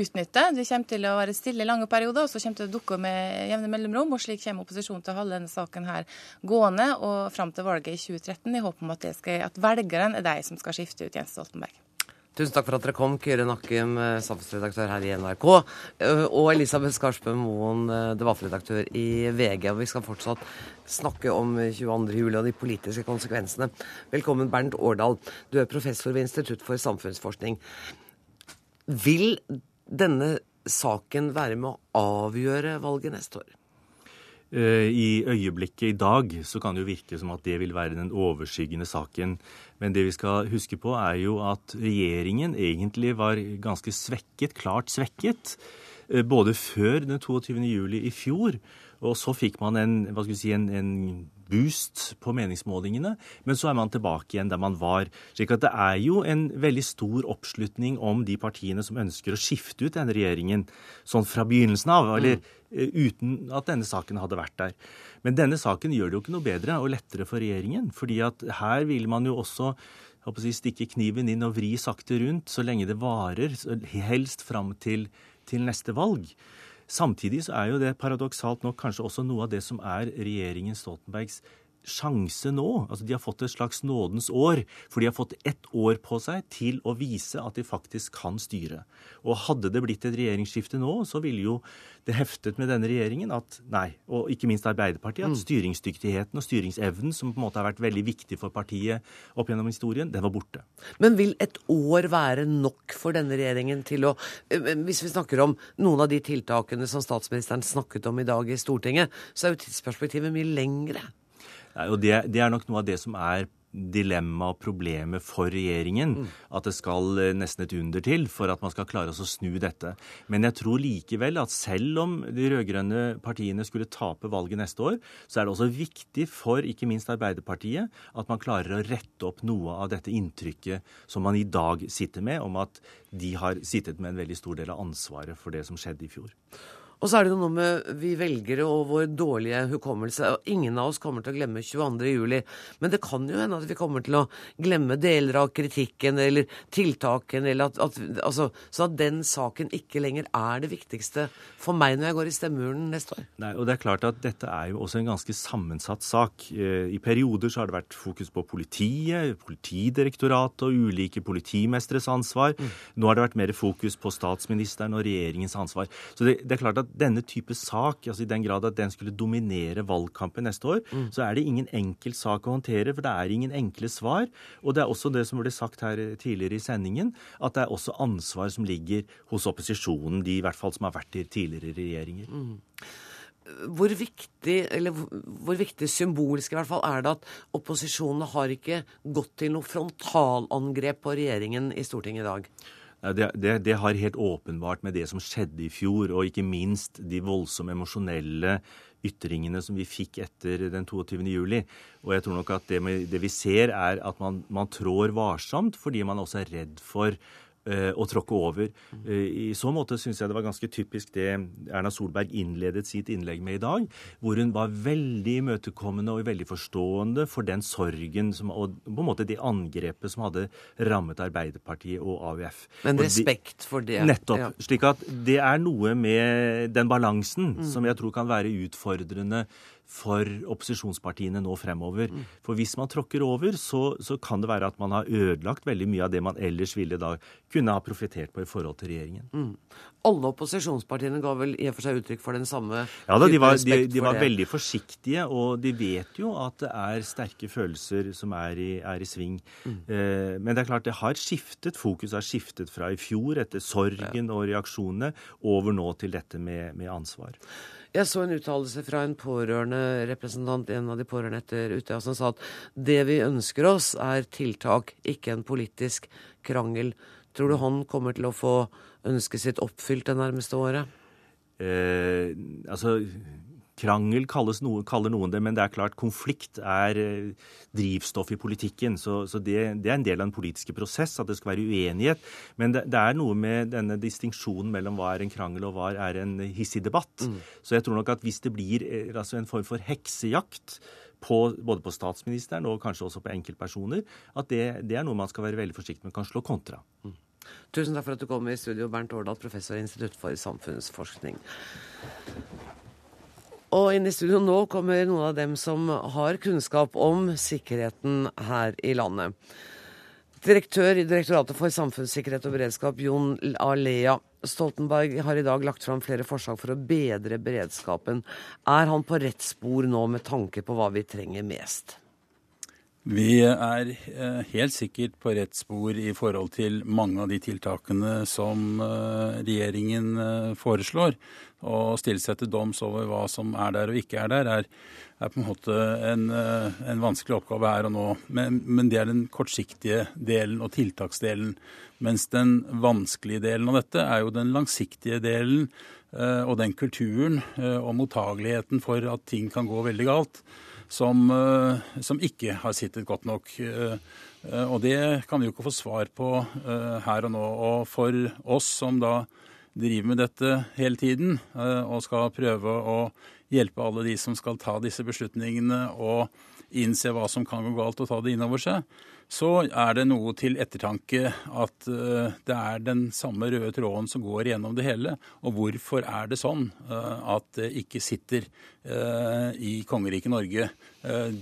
utnytte. Det kommer til å være stille i lange perioder, og så kommer det til å dukke med jevne mellomrom. Og slik kommer opposisjonen til å holde denne saken her gående og fram til valget i 2013, i håp om at, skal, at velgeren er de som skal skifte ut Jens Stoltenberg. Tusen takk for at dere kom, Kyrre Nakkim, eh, samfunnsredaktør her i NRK, eh, og Elisabeth Skarsbø Moen, eh, debattredaktør i VG. Og vi skal fortsatt snakke om 22. juli og de politiske konsekvensene. Velkommen, Bernt Årdal. Du er professor ved Institutt for samfunnsforskning. Vil denne saken være med å avgjøre valget neste år? Eh, I øyeblikket i dag så kan det jo virke som at det vil være den overskyggende saken. Men det vi skal huske på, er jo at regjeringen egentlig var ganske svekket, klart svekket. Eh, både før den 22. juli i fjor, og så fikk man en, hva skal vi si, en, en boost på meningsmålingene, men så er man tilbake igjen der man var. slik at det er jo en veldig stor oppslutning om de partiene som ønsker å skifte ut denne regjeringen sånn fra begynnelsen av, eller mm. uten at denne saken hadde vært der. Men denne saken gjør det jo ikke noe bedre og lettere for regjeringen, fordi at her vil man jo også si, stikke kniven inn og vri sakte rundt så lenge det varer, helst fram til, til neste valg. Samtidig så er jo det paradoksalt nok kanskje også noe av det som er regjeringen Stoltenbergs sjanse nå. Altså De har fått et slags nådens år, for de har fått ett år på seg til å vise at de faktisk kan styre. Og hadde det blitt et regjeringsskifte nå, så ville jo det heftet med denne regjeringen at nei, og ikke minst Arbeiderpartiet, at mm. styringsdyktigheten og styringsevnen, som på en måte har vært veldig viktig for partiet opp gjennom historien, den var borte. Men vil et år være nok for denne regjeringen til å eh, Hvis vi snakker om noen av de tiltakene som statsministeren snakket om i dag i Stortinget, så er jo tidsperspektivet mye lengre. Og det, det, er nok noe av det som er dilemma og problemet for regjeringen. Mm. At det skal eh, nesten et under til for at man skal klare å snu dette. Men jeg tror likevel at selv om de rød-grønne partiene skulle tape valget neste år, så er det også viktig for ikke minst Arbeiderpartiet at man klarer å rette opp noe av dette inntrykket som man i dag sitter med, om at de har sittet med en veldig stor del av ansvaret for det som skjedde i fjor. Og så er det jo noe med vi velgere og vår dårlige hukommelse. og Ingen av oss kommer til å glemme 22. juli. Men det kan jo hende at vi kommer til å glemme deler av kritikken eller tiltakene, eller at, at, altså, så at den saken ikke lenger er det viktigste for meg når jeg går i stemmeurnen neste år. Nei, og det er klart at Dette er jo også en ganske sammensatt sak. Eh, I perioder så har det vært fokus på politiet, Politidirektoratet og ulike politimestres ansvar. Nå har det vært mer fokus på statsministeren og regjeringens ansvar. Så det, det er klart at denne type sak, altså i den grad at den skulle dominere valgkampen neste år, så er det ingen enkel sak å håndtere, for det er ingen enkle svar. Og det er også det som ble sagt her tidligere i sendingen, at det er også ansvar som ligger hos opposisjonen, de i hvert fall som har vært i tidligere regjeringer. Hvor viktig, eller hvor viktig symbolsk i hvert fall, er det at opposisjonen har ikke gått til noe frontalangrep på regjeringen i Stortinget i dag? Det, det, det har helt åpenbart med det som skjedde i fjor, og ikke minst de voldsomme emosjonelle ytringene som vi fikk etter den 22. juli. Og jeg tror nok at det, det vi ser, er at man, man trår varsomt fordi man også er redd for å tråkke over. Eh, I så måte syns jeg det var ganske typisk det Erna Solberg innledet sitt innlegg med i dag, hvor hun var veldig imøtekommende og veldig forstående for den sorgen som, og på en måte det angrepet som hadde rammet Arbeiderpartiet og AUF. Men respekt for det. Nettopp. Ja. Slik at det er noe med den balansen Mm. som jeg tror kan være utfordrende for opposisjonspartiene nå fremover. For hvis man tråkker over, så, så kan det være at man har ødelagt veldig mye av det man ellers ville da kunne ha profitert på i forhold til regjeringen. Mm. Alle opposisjonspartiene ga vel i og for seg uttrykk for den samme Ja da, de var, de, de var for veldig forsiktige, og de vet jo at det er sterke følelser som er i, er i sving. Mm. Eh, men det er klart det har skiftet. Fokus har skiftet fra i fjor, etter sorgen og reaksjonene, over nå til dette med, med ansvar. Jeg så en uttalelse fra en pårørende representant, en av de pårørende etter Utøya, som sa at det vi ønsker oss, er tiltak, ikke en politisk krangel. Tror du han kommer til å få ønsket sitt oppfylt det nærmeste året? Eh, altså, krangel noe, kaller noen det, men det er klart konflikt er eh, drivstoff i politikken. Så, så det, det er en del av den politiske prosess, at det skal være uenighet. Men det, det er noe med denne distinksjonen mellom hva er en krangel og hva er en hissig debatt. Så jeg tror nok at hvis det blir eh, altså en form for heksejakt på, både på statsministeren og kanskje også på enkeltpersoner, at det, det er noe man skal være veldig forsiktig med, kan slå kontra. Tusen takk for at du kom i studio, Bernt Årdal, professor i Institutt for samfunnsforskning. Og inn i studio nå kommer noen av dem som har kunnskap om sikkerheten her i landet. Direktør i Direktoratet for samfunnssikkerhet og beredskap, Jon Alea. Stoltenberg har i dag lagt fram flere forslag for å bedre beredskapen. Er han på rett spor nå med tanke på hva vi trenger mest? Vi er eh, helt sikkert på rett spor i forhold til mange av de tiltakene som eh, regjeringen eh, foreslår. Å til doms over hva som er der og ikke er der, er, er på en måte en, en vanskelig oppgave her og nå. Men, men det er den kortsiktige delen og tiltaksdelen. Mens den vanskelige delen av dette er jo den langsiktige delen og den kulturen og mottageligheten for at ting kan gå veldig galt som, eh, som ikke har sittet godt nok. Eh, eh, Og det kan vi jo ikke få svar på her og nå. Og for oss som da driver med dette hele tiden, eh, og skal prøve å hjelpe alle de som skal ta disse beslutningene og innse hva som kan gå galt og ta det inn over seg, så er det noe til ettertanke at eh, det er den samme røde tråden som går gjennom det hele. Og hvorfor er det sånn eh, at det ikke sitter i kongeriket Norge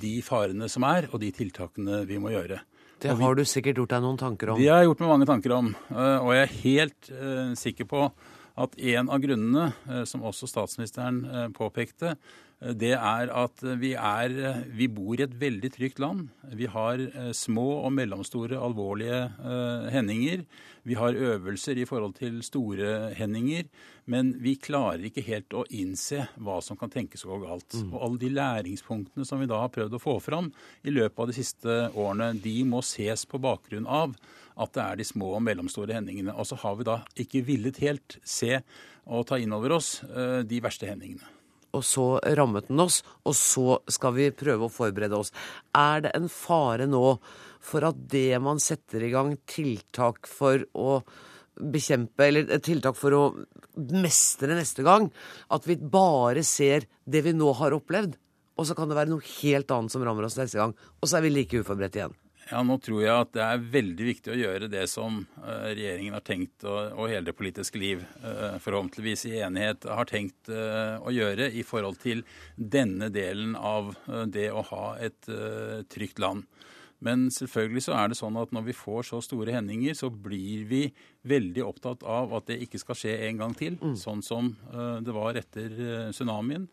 de farene som er, og de tiltakene vi må gjøre. Det har du sikkert gjort deg noen tanker om. Det har jeg gjort meg mange tanker om, eh, og jeg er helt eh, sikker på at en av grunnene, eh, som også statsministeren påpekte, det er at vi, er, vi bor i et veldig trygt land. Vi har små og mellomstore alvorlige hendinger. Vi har øvelser i forhold til store hendinger. Men vi klarer ikke helt å innse hva som kan tenkes å gå galt. Mm. Og alle de læringspunktene som vi da har prøvd å få fram i løpet av de siste årene, de må ses på bakgrunn av at det er de små og mellomstore hendingene. Og så har vi da ikke villet helt se og ta inn over oss eh, de verste hendingene. Og så rammet den oss, og så skal vi prøve å forberede oss. Er det en fare nå for at det man setter i gang tiltak for å bekjempe, eller tiltak for å mestre neste gang, at vi bare ser det vi nå har opplevd, og så kan det være noe helt annet som rammer oss neste gang, og så er vi like uforberedt igjen? Ja, Nå tror jeg at det er veldig viktig å gjøre det som eh, regjeringen har tenkt, og, hele det politiske liv, eh, forhåpentligvis i enighet, har tenkt eh, å gjøre i forhold til denne delen av det å ha et trygt land. Men selvfølgelig så er det sånn at når vi får så store hendinger, så blir vi veldig opptatt av at det ikke skal skje en gang til. Mm. Sånn som det var etter tsunamien.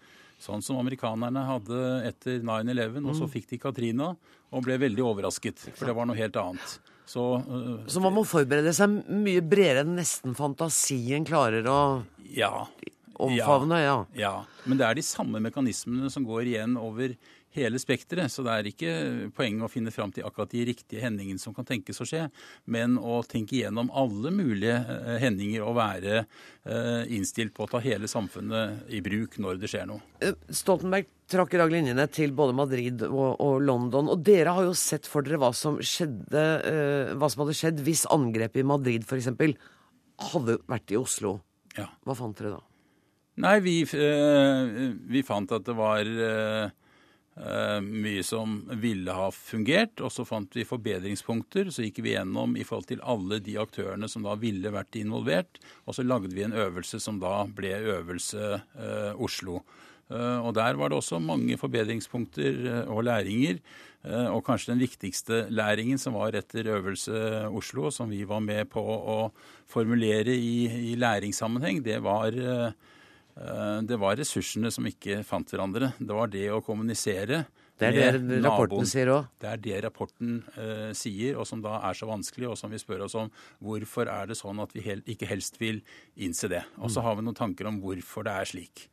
Sånn som amerikanerne hadde etter 9-11, og så mm. fikk de Katrina og ble veldig overrasket, for det var noe helt annet. Så, uh, så man må forberede seg mye bredere enn nesten fantasien klarer å ja, omfavne? Ja, ja. ja. Men det er de samme mekanismene som går igjen over hele spekteret. Så det er ikke poenget å finne fram til akkurat de riktige hendingene som kan tenkes å skje, men å tenke igjennom alle mulige eh, hendinger og være eh, innstilt på å ta hele samfunnet i bruk når det skjer noe. Eh, Stoltenberg trakk i dag linjene til både Madrid og, og, London. Og dere har jo sett for dere hva som, skjedde, hva som hadde skjedd hvis angrepet i Madrid f.eks. hadde vært i Oslo. Ja. Hva fant dere da? Nei, vi, vi fant at det var mye som ville ha fungert. Og så fant vi forbedringspunkter. Så gikk vi gjennom i forhold til alle de aktørene som da ville vært involvert. Og så lagde vi en øvelse som da ble Øvelse eh, Oslo. Eh, og der var det også mange forbedringspunkter eh, og læringer. Eh, og kanskje den viktigste læringen som var etter Øvelse Oslo, som vi var med på å formulere i, i læringssammenheng, det var Eh, det var ressursene som ikke fant hverandre. Det var det å kommunisere. Det er det rapporten sier òg? Det er det rapporten uh, sier, og som da er så vanskelig, og som vi spør oss om hvorfor er det sånn at vi hel ikke helst vil innse det. Og så mm. har vi noen tanker om hvorfor det er slik.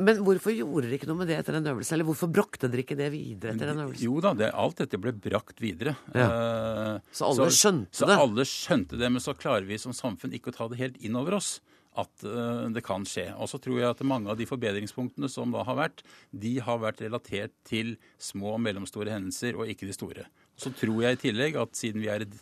Men hvorfor gjorde dere ikke noe med det etter den øvelsen? Eller hvorfor brakte dere ikke det videre etter den øvelsen? Jo da, det, alt dette ble brakt videre. Ja. Uh, så alle så, skjønte det? Så alle skjønte det, men så klarer vi som samfunn ikke å ta det helt inn over oss at eh, det kan skje. Og så tror jeg at mange av de forbedringspunktene som da har vært, de har vært relatert til små og mellomstore hendelser, og ikke de store. Så tror jeg i tillegg at siden vi er et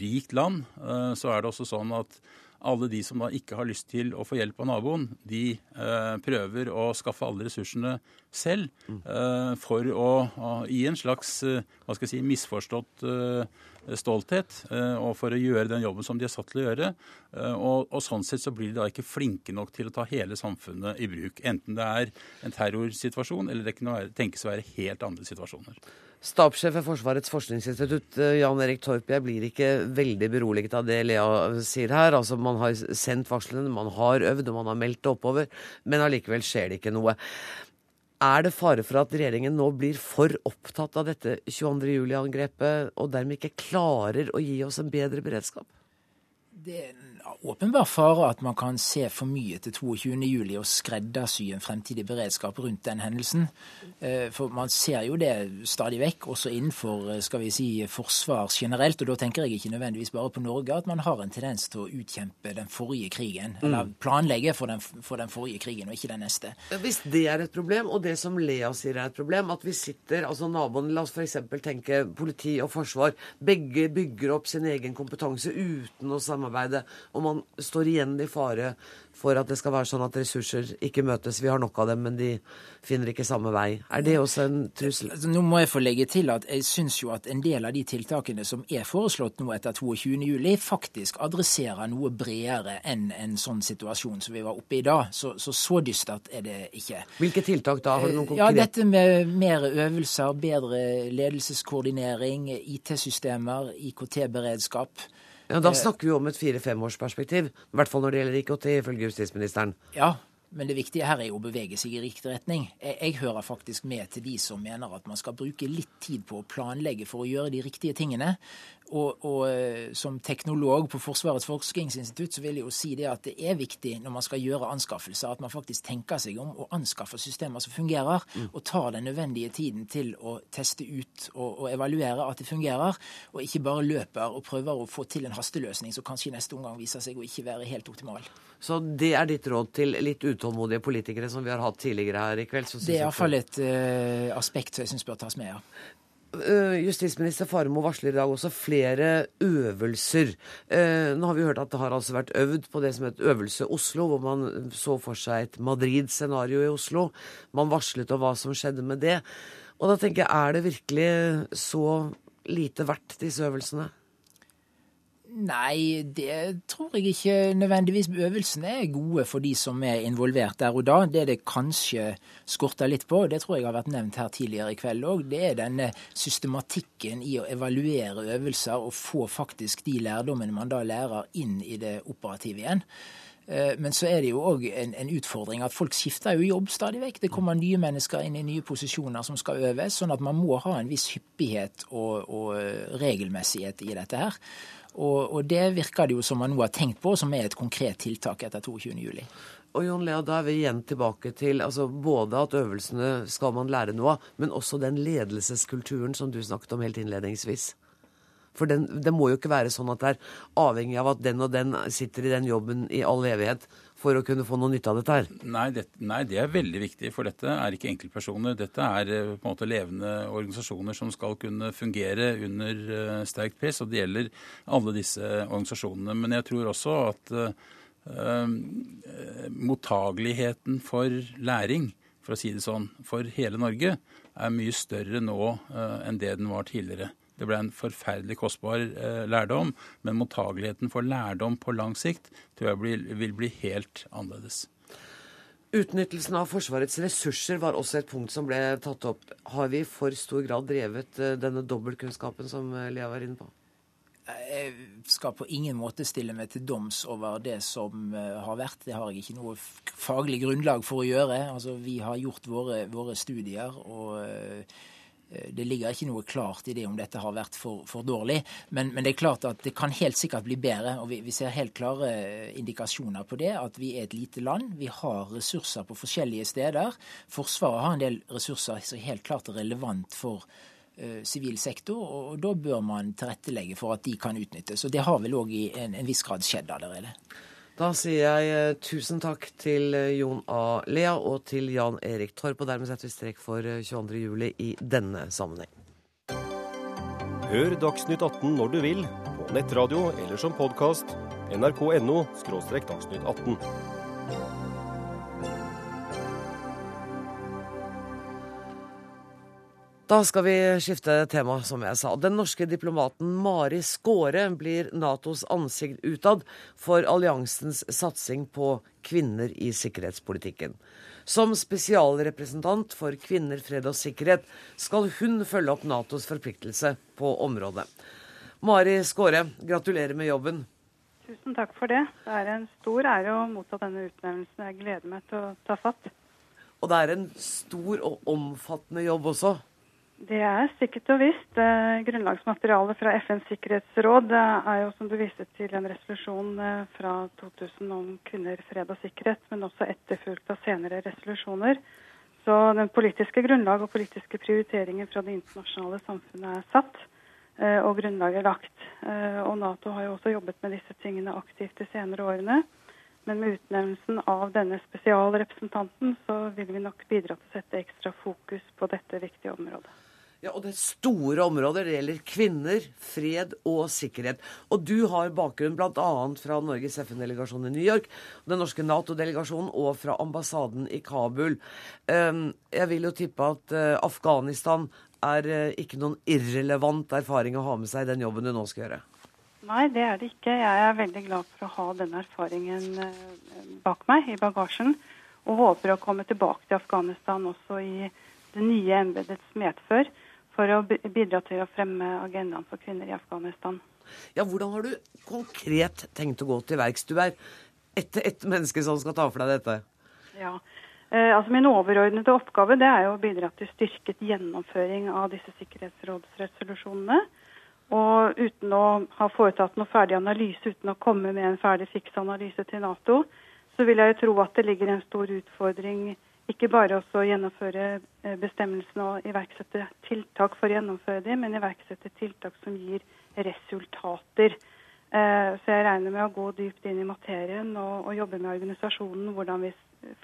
rikt land, eh, så er det også sånn at alle de som da ikke har lyst til å få hjelp av naboen, de eh, prøver å skaffe alle ressursene selv eh, for å, i en slags eh, hva skal jeg si, misforstått eh, stolthet, eh, og for å gjøre den jobben som de er satt til å gjøre. Og, og, sånn sett så blir de da ikke flinke nok til å ta hele samfunnet i bruk. Enten det er en terrorsituasjon, eller det kan være, tenkes å være helt andre situasjoner. Stabssjef ved Forsvarets forskningsinstitutt, eh, Jan Erik Torp, jeg blir ikke veldig beroliget av det Lea sier her. Altså, Man har sendt varslene, man har øvd og man har meldt det oppover, men allikevel skjer det ikke noe. Er det fare for at regjeringen nå blir for opptatt av dette 22.07-angrepet, og dermed ikke klarer å gi oss en bedre beredskap? Det er en åpenbar fare at man kan se for mye til 22.07 og skreddersy en fremtidig beredskap rundt den hendelsen. Eh, for man ser jo det stadig vekk, også innenfor eh, skal vi si, forsvar generelt. Og da tenker jeg ikke nødvendigvis bare på Norge, at man har en tendens til å utkjempe den forrige krigen. Mm. Eller planlegge for den, for den forrige krigen, og ikke den neste. Hvis det er et problem, og det som Lea sier er et problem, at vi sitter, altså naboen, la oss f.eks. tenke politi og forsvar, begge bygger opp sin egen kompetanse uten å samarbeide. Og man står igjen i fare for at det skal være sånn at ressurser ikke møtes. Vi har nok av dem, men de finner ikke samme vei. Er det også en trussel? Altså, nå må jeg få legge til at jeg syns jo at en del av de tiltakene som er foreslått nå etter 22.07, faktisk adresserer noe bredere enn en sånn situasjon som vi var oppe i da. Så, så, så dystert er det ikke. Hvilke tiltak da? Har du noen konkrete? Ja, dette med mer øvelser, bedre ledelseskoordinering, IT-systemer, IKT-beredskap. Ja, Da snakker vi om et fire-femårsperspektiv. I hvert fall når det gjelder IKT, ifølge justisministeren. Ja, men det viktige her er jo å bevege seg i riktig retning. Jeg, jeg, hører faktisk med til de som mener at man skal bruke litt tid på å planlegge for å gjøre de riktige tingene. Og, og, eh, som teknolog på Forsvarets forskningsinstitutt så vil jeg jo si det at det er viktig når man skal gjøre anskaffelser, at man faktisk tenker seg om og anskaffer systemer som fungerer, mm. og tar den nødvendige tiden til å teste ut og, og, evaluere at det fungerer, og ikke bare løper og prøver å få til en hasteløsning som kanskje i neste omgang viser seg å ikke være helt optimal. Så det er ditt råd til litt utålmodige politikere som vi har hatt tidligere her i kveld? det er iallfall et uh, aspekt som jeg syns bør tas med, ja. Eh, justisminister Farmo varsler i dag også flere øvelser. Eh, nå har vi hørt at det har altså vært øvd på det som het Øvelse Oslo, hvor man så for seg et Madrid-scenario i Oslo. Man varslet om hva som skjedde med det. Og da tenker jeg, er det virkelig så lite verdt, disse øvelsene? Nei, det tror jeg ikke nødvendigvis. Øvelsene er gode for de som er involvert der og da. Det det kanskje skorter litt på, det tror jeg har vært nevnt her tidligere i kveld òg, det er denne systematikken i å evaluere øvelser og få faktisk de lærdommene man da lærer, inn i det operative igjen. Eh, men så er det jo òg en, en, utfordring at folk skifter jo jobb stadig vekk. Det kommer nye mennesker inn i nye posisjoner som skal øves, sånn at man må ha en viss hyppighet og, og regelmessighet i dette her. Og, og, det virker det jo som man nå har tenkt på, som er et konkret tiltak etter 22.07. Og Jon Lea, da er vi igjen tilbake til altså både at øvelsene skal man lære noe av, men også den ledelseskulturen som du snakket om helt innledningsvis. For den, det må jo ikke være sånn at det er avhengig av at den og den sitter i den jobben i all evighet for å kunne få noe nytte av dette her? Nei det, nei, det er veldig viktig. For dette er ikke enkeltpersoner. Dette er eh, på en måte levende organisasjoner som skal kunne fungere under uh, sterkt press. Og det gjelder alle disse organisasjonene. Men jeg tror også at uh, mottageligheten for læring, for å si det sånn, for hele Norge er mye større nå uh, enn det den var tidligere. Det ble en forferdelig kostbar eh, lærdom, men mottageligheten for lærdom på lang sikt tror jeg blir, vil bli helt annerledes. Utnyttelsen av Forsvarets ressurser var også et punkt som ble tatt opp. Har vi i for stor grad drevet eh, denne dobbeltkunnskapen som eh, Lea var inne på? Jeg skal på ingen måte stille meg til doms over det som har vært. Det har jeg ikke noe faglig grunnlag for å gjøre. Altså, vi har gjort våre, våre studier. og Eh, det ligger ikke noe klart i det om dette har vært for, for dårlig. Men, men, det er klart at det kan helt sikkert bli bedre. Og vi, vi, ser helt klare indikasjoner på det. At vi er et lite land. Vi har ressurser på forskjellige steder. Forsvaret har en del ressurser som er helt klart relevant for eh, sivil uh, sektor, og da bør man tilrettelegge for at de kan utnyttes. Og det har vel òg i en, en viss grad skjedd allerede. Da sier jeg eh, tusen takk til eh, Jon A. Lea og til Jan Erik Torp. Og dermed setter vi strek for 22.07. juli i denne sammenheng. Hør Dagsnytt 18 når du vil, på nettradio eller som podkast. nrk.no – dagsnytt 18. Da skal vi skifte tema, som jeg sa. Den norske diplomaten Mari Skåre blir Natos ansikt utad for alliansens satsing på kvinner i sikkerhetspolitikken. Som spesialrepresentant for kvinner, fred og sikkerhet skal hun følge opp Natos forpliktelse på området. Mari Skåre, gratulerer med jobben. Tusen takk for det. Det er en stor ære å motta denne utnevnelsen. Jeg gleder meg til å ta fatt. Og det er en stor og omfattende jobb også? Det er sikkert og visst. Grunnlagsmaterialet fra FNs sikkerhetsråd er jo, som du viste til, en resolusjon eh, fra 2000 om kvinner, fred og sikkerhet, men også etterfulgt av senere resolusjoner. Så den politiske grunnlag og politiske prioriteringer fra det internasjonale samfunnet er satt, eh, og grunnlaget lagt. Eh, og Nato har jo også jobbet med disse tingene aktivt de senere årene. Men med utnevnelsen av denne spesialrepresentanten, så vil vi nok bidra til å sette ekstra fokus på dette viktige området. Ja, og det store områder. Det gjelder kvinner, fred og sikkerhet. Og du har bakgrunn bl.a. fra Norges FN-delegasjon i New York, den norske Nato-delegasjonen og fra ambassaden i Kabul. Ehm, jeg vil jo tippe at eh, Afghanistan er eh, ikke noen irrelevant erfaring å ha med seg i den jobben du nå skal gjøre? Nei, det er det ikke. Jeg er veldig glad for å ha den erfaringen eh, bak meg i bagasjen. Og håper å komme tilbake til Afghanistan også i det nye embetets medfør for å bidra til å fremme agendaen for kvinner i Afghanistan. Ja, hvordan har du konkret tenkt å gå til verks? Du er ett et menneske som skal ta for deg dette. Ja, eh, altså Min overordnede oppgave det er jo å bidra til styrket gjennomføring av disse sikkerhetsrådsresolusjonene. Og uten å ha foretatt noe ferdig analyse, uten å komme med en ferdig fiks analyse til Nato, så vil jeg jo tro at det ligger en stor utfordring ikke bare også gjennomføre eh, bestemmelsene og iverksette tiltak for å gjennomføre dem, men iverksette tiltak som gir resultater. Eh, så jeg regner med å gå dypt inn i materien og, og jobbe med organisasjonen, hvordan vi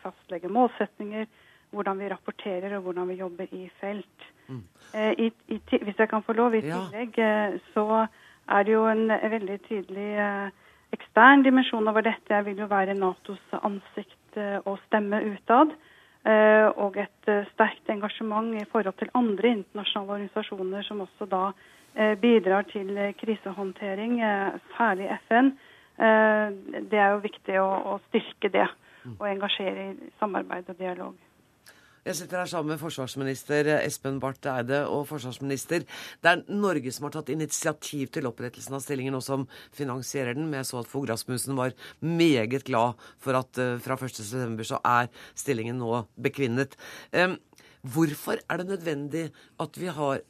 fastlegger målsetninger, hvordan vi rapporterer og hvordan vi jobber i felt. Mm. Eh, I, i, hvis jeg kan få lov, i tillegg så er det jo en veldig tydelig ekstern dimensjon over dette. Jeg vil jo være Natos ansikt og stemme utad. Eh, og et eh, sterkt engasjement i forhold til andre internasjonale organisasjoner som også da eh, bidrar til krisehåndtering, særlig FN. Det er jo viktig å, å styrke det og engasjere i samarbeid og dialog. Jeg sitter her sammen med forsvarsminister Espen Barth Eide og forsvarsminister. Det er Norge som har tatt initiativ til opprettelsen av stillingen, og som finansierer den. Men jeg så at Fogh Rasmussen var meget glad for at uh, fra 1.9. så er stillingen nå bekvinnet. Um, hvorfor er det nødvendig at vi har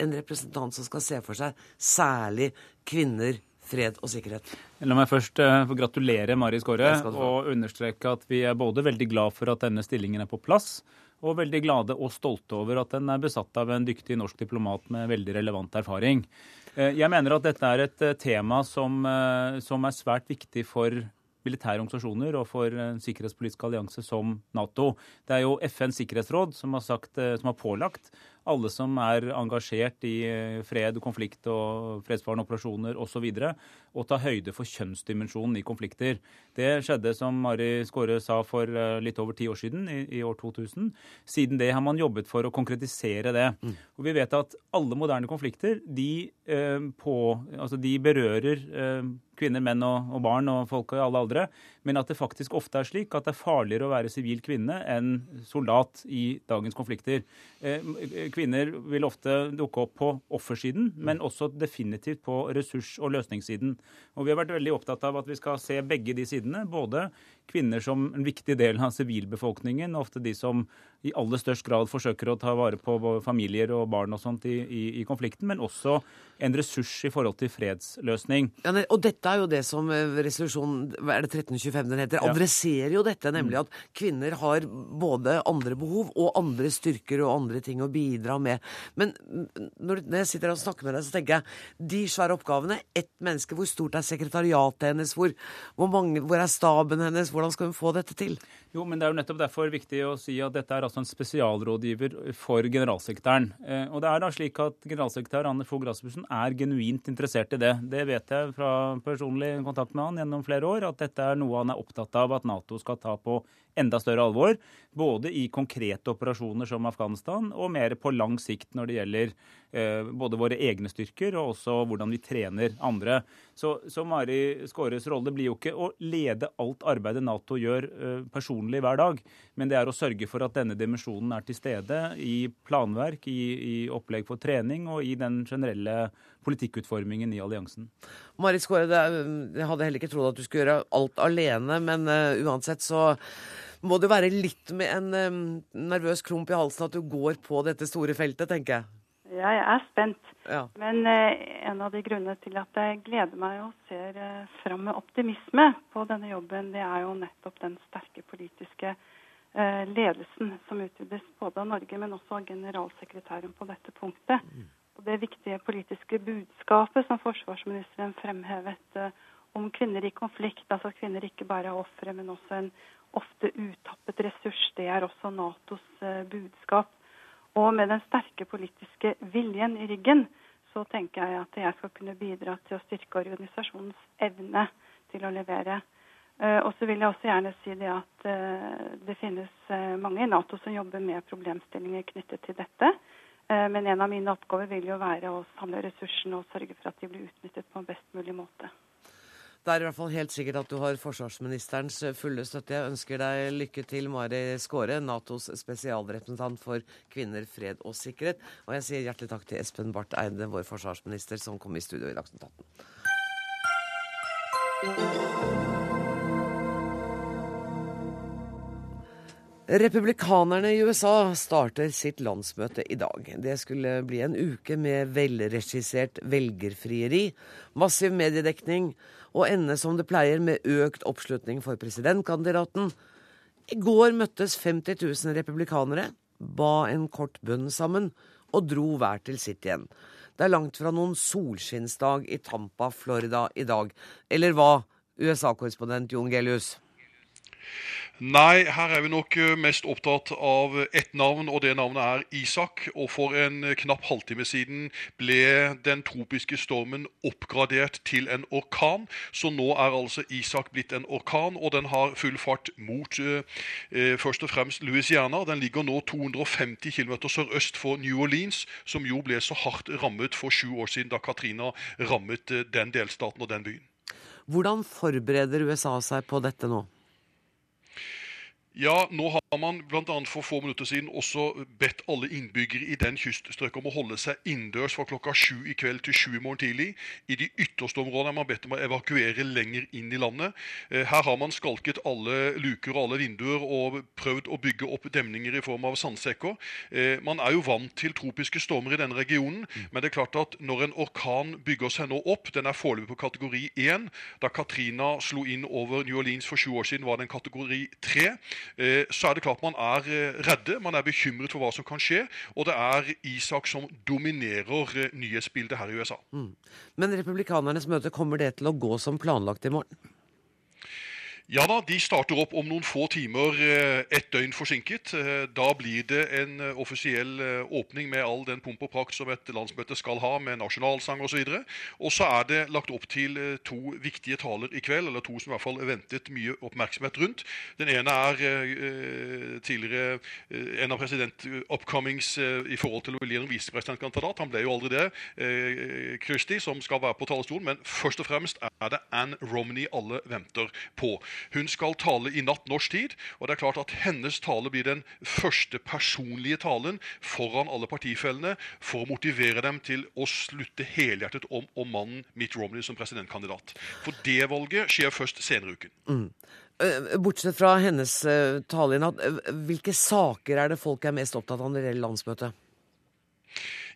en representant som skal se for seg særlig kvinner, fred og sikkerhet? La meg først uh, få gratulere Mari Skåre og understreke at vi er både veldig glad for at denne stillingen er på plass, og veldig glade og stolte over at den er besatt av en dyktig norsk diplomat med veldig relevant erfaring. Eh, jeg mener at dette er et eh, tema som, eh, som er svært viktig for militære organisasjoner og for en sikkerhetspolitisk allianse som Nato. Det er jo FNs sikkerhetsråd som har, sagt, som har pålagt alle som er engasjert i eh, fred, konflikt og fredsbevarende operasjoner osv., å ta høyde for kjønnsdimensjonen i konflikter. Det skjedde, som Mari Skåre sa, for eh, litt over ti år siden, i, i, år 2000. Siden det har man jobbet for å konkretisere det. Mm. Og vi vet at alle moderne konflikter de, eh, på, altså de berører eh, kvinner, menn og, og, barn og folk i alle aldre, men at det faktisk ofte er slik at det er farligere å være sivil kvinne enn soldat i dagens konflikter. Eh, kvinner vil ofte dukke opp på offersiden, men også definitivt på ressurs- og løsningssiden. Og Vi har vært veldig opptatt av at vi skal se begge de sidene. Både kvinner som en viktig del av sivilbefolkningen, ofte de som i aller størst grad forsøker å ta vare på familier og barn og sånt i, i, i konflikten, men også en ressurs i forhold til fredsløsning. Ja, og dette er jo det som eh, resolusjon er det 1325 den heter, adresserer jo dette, nemlig at kvinner har både andre behov og andre styrker og andre ting å bidra med. Men når jeg sitter og snakker med deg, så tenker jeg de svære oppgavene, ett menneske, hvor stort er sekretariatet hennes, hvor, hvor, mange, hvor er staben hennes, hvordan skal hun få dette til? Jo, men Det er jo nettopp derfor viktig å si at dette er altså en spesialrådgiver for generalsekretæren. Eh, og det er da slik at Generalsekretær Anne Fogh Rasmussen er genuint interessert i det. Det vet jeg fra personlig kontakt med han gjennom flere år, at dette er noe han er opptatt av at Nato skal ta på enda større alvor. Både i konkrete operasjoner som Afghanistan, og mer på lang sikt når det gjelder eh, både våre egne styrker og også hvordan vi trener andre. Så, så Mari Skåres rolle blir jo ikke å lede alt arbeidet Nato gjør eh, personlig hver dag, men det er å sørge for at denne dimensjonen er til stede i planverk, i, i opplegg for trening og i den generelle politikkutformingen i alliansen. Marit Skåre, jeg hadde heller ikke trodd at du skulle gjøre alt alene, men uh, uansett så må det være litt med en um, nervøs klump i halsen at du går på dette store feltet, tenker jeg. Ja, jeg er spent. Ja. Men uh, en av de grunnene til at jeg gleder meg og ser uh, fram med optimisme på denne jobben, det er jo nettopp den sterke politiske uh, ledelsen som utvides både av Norge, men også av generalsekretæren på dette punktet. Mm. Og det viktige politiske budskapet som forsvarsministeren fremhevet om kvinner i konflikt, altså at kvinner ikke bare er ofre, men også en ofte uttappet ressurs. Det er også Natos eh, budskap. Og med den sterke politiske viljen i ryggen, så tenker jeg at jeg skal kunne bidra til å styrke organisasjonens evne til å levere. Eh, og så vil jeg også gjerne si det at eh, det finnes mange i Nato som jobber med problemstillinger knyttet til dette. Men en av mine oppgaver vil jo være å samle ressursene og sørge for at de blir utnyttet på en best mulig måte. Det er i hvert fall helt sikkert at du har forsvarsministerens fulle støtte. Jeg ønsker deg lykke til, Mari Skåre, Natos spesialrepresentant for kvinner, fred og sikkerhet. Og jeg sier hjertelig takk til Espen Barth Eide, vår forsvarsminister, som kom i studio i Dagsnytt 18. Republikanerne i USA starter sitt landsmøte i dag. Det skulle bli en uke med velregissert velgerfrieri, massiv mediedekning og ende som det pleier med økt oppslutning for presidentkandidaten. I går møttes 50 000 republikanere, ba en kort bønn sammen og dro hver til sitt igjen. Det er langt fra noen solskinnsdag i Tampa, Florida i dag. Eller hva, USA-korrespondent Jon Gelius? Nei, her er vi nok eh, mest opptatt av ett navn, og det navnet er Isak. Og for en eh, knapp halvtime siden ble den tropiske stormen oppgradert til en orkan. Så nå er altså Isak blitt en orkan, og den har full fart mot eh, eh først og fremst Louisiana. Den ligger nå 250 km sørøst for New Orleans, som jo ble så hardt rammet for sju år siden da Katrina rammet den delstaten og den byen. Hvordan forbereder USA seg på dette nå? Ja, nå har man bl.a. for få minutter siden også bedt alle innbyggere i den kyststrøket om å holde seg innendørs fra klokka sju i kveld til sju i morgen tidlig. I de ytterste områdene har man bedt om å evakuere lenger inn i landet. Eh, her har man skalket alle luker og alle vinduer og prøvd å bygge opp demninger i form av sandsekker. Eh, man er jo vant til tropiske stormer i denne regionen, men det er klart at når en orkan bygger seg nå opp, den er foreløpig på kategori 1. Da Katrina slo inn over New Orleans for sju år siden, var den kategori 3. Eh, så er det klart man er eh, redde, man er bekymret for hva som kan skje. Og det er Isak som dominerer eh, nyhetsbildet her i USA. Mm. Men republikanernes møte, kommer det til å gå som planlagt i morgen? Ja da, de starter opp om noen få timer, eh, ett døgn forsinket. Eh, da blir det en eh, offisiell åpning med all den pomp og prakt som et landsmøte skal ha, med nasjonalsang osv. Og, så er det lagt opp til to viktige taler i kveld, eller to som i hvert fall ventet mye oppmerksomhet rundt. Den ene er tidligere en av president-upcomings i forhold til å bli en visepresidentkandidat. Han ble jo aldri det, Christie, som skal være på talerstolen. Men først og fremst er det Ann Romney alle venter på. Hun skal tale i natt norsk tid, og det er klart at hennes tale blir den første personlige talen foran alle partifellene for å motivere dem til å slutte helhjertet om, om mannen Mitt Romney som presidentkandidat. For det valget skjer først senere uken. Mm. Eh, bortsett fra hennes uh, tale i natt, uh, hvilke saker er det folk er mest opptatt av når det gjelder landsmøtet?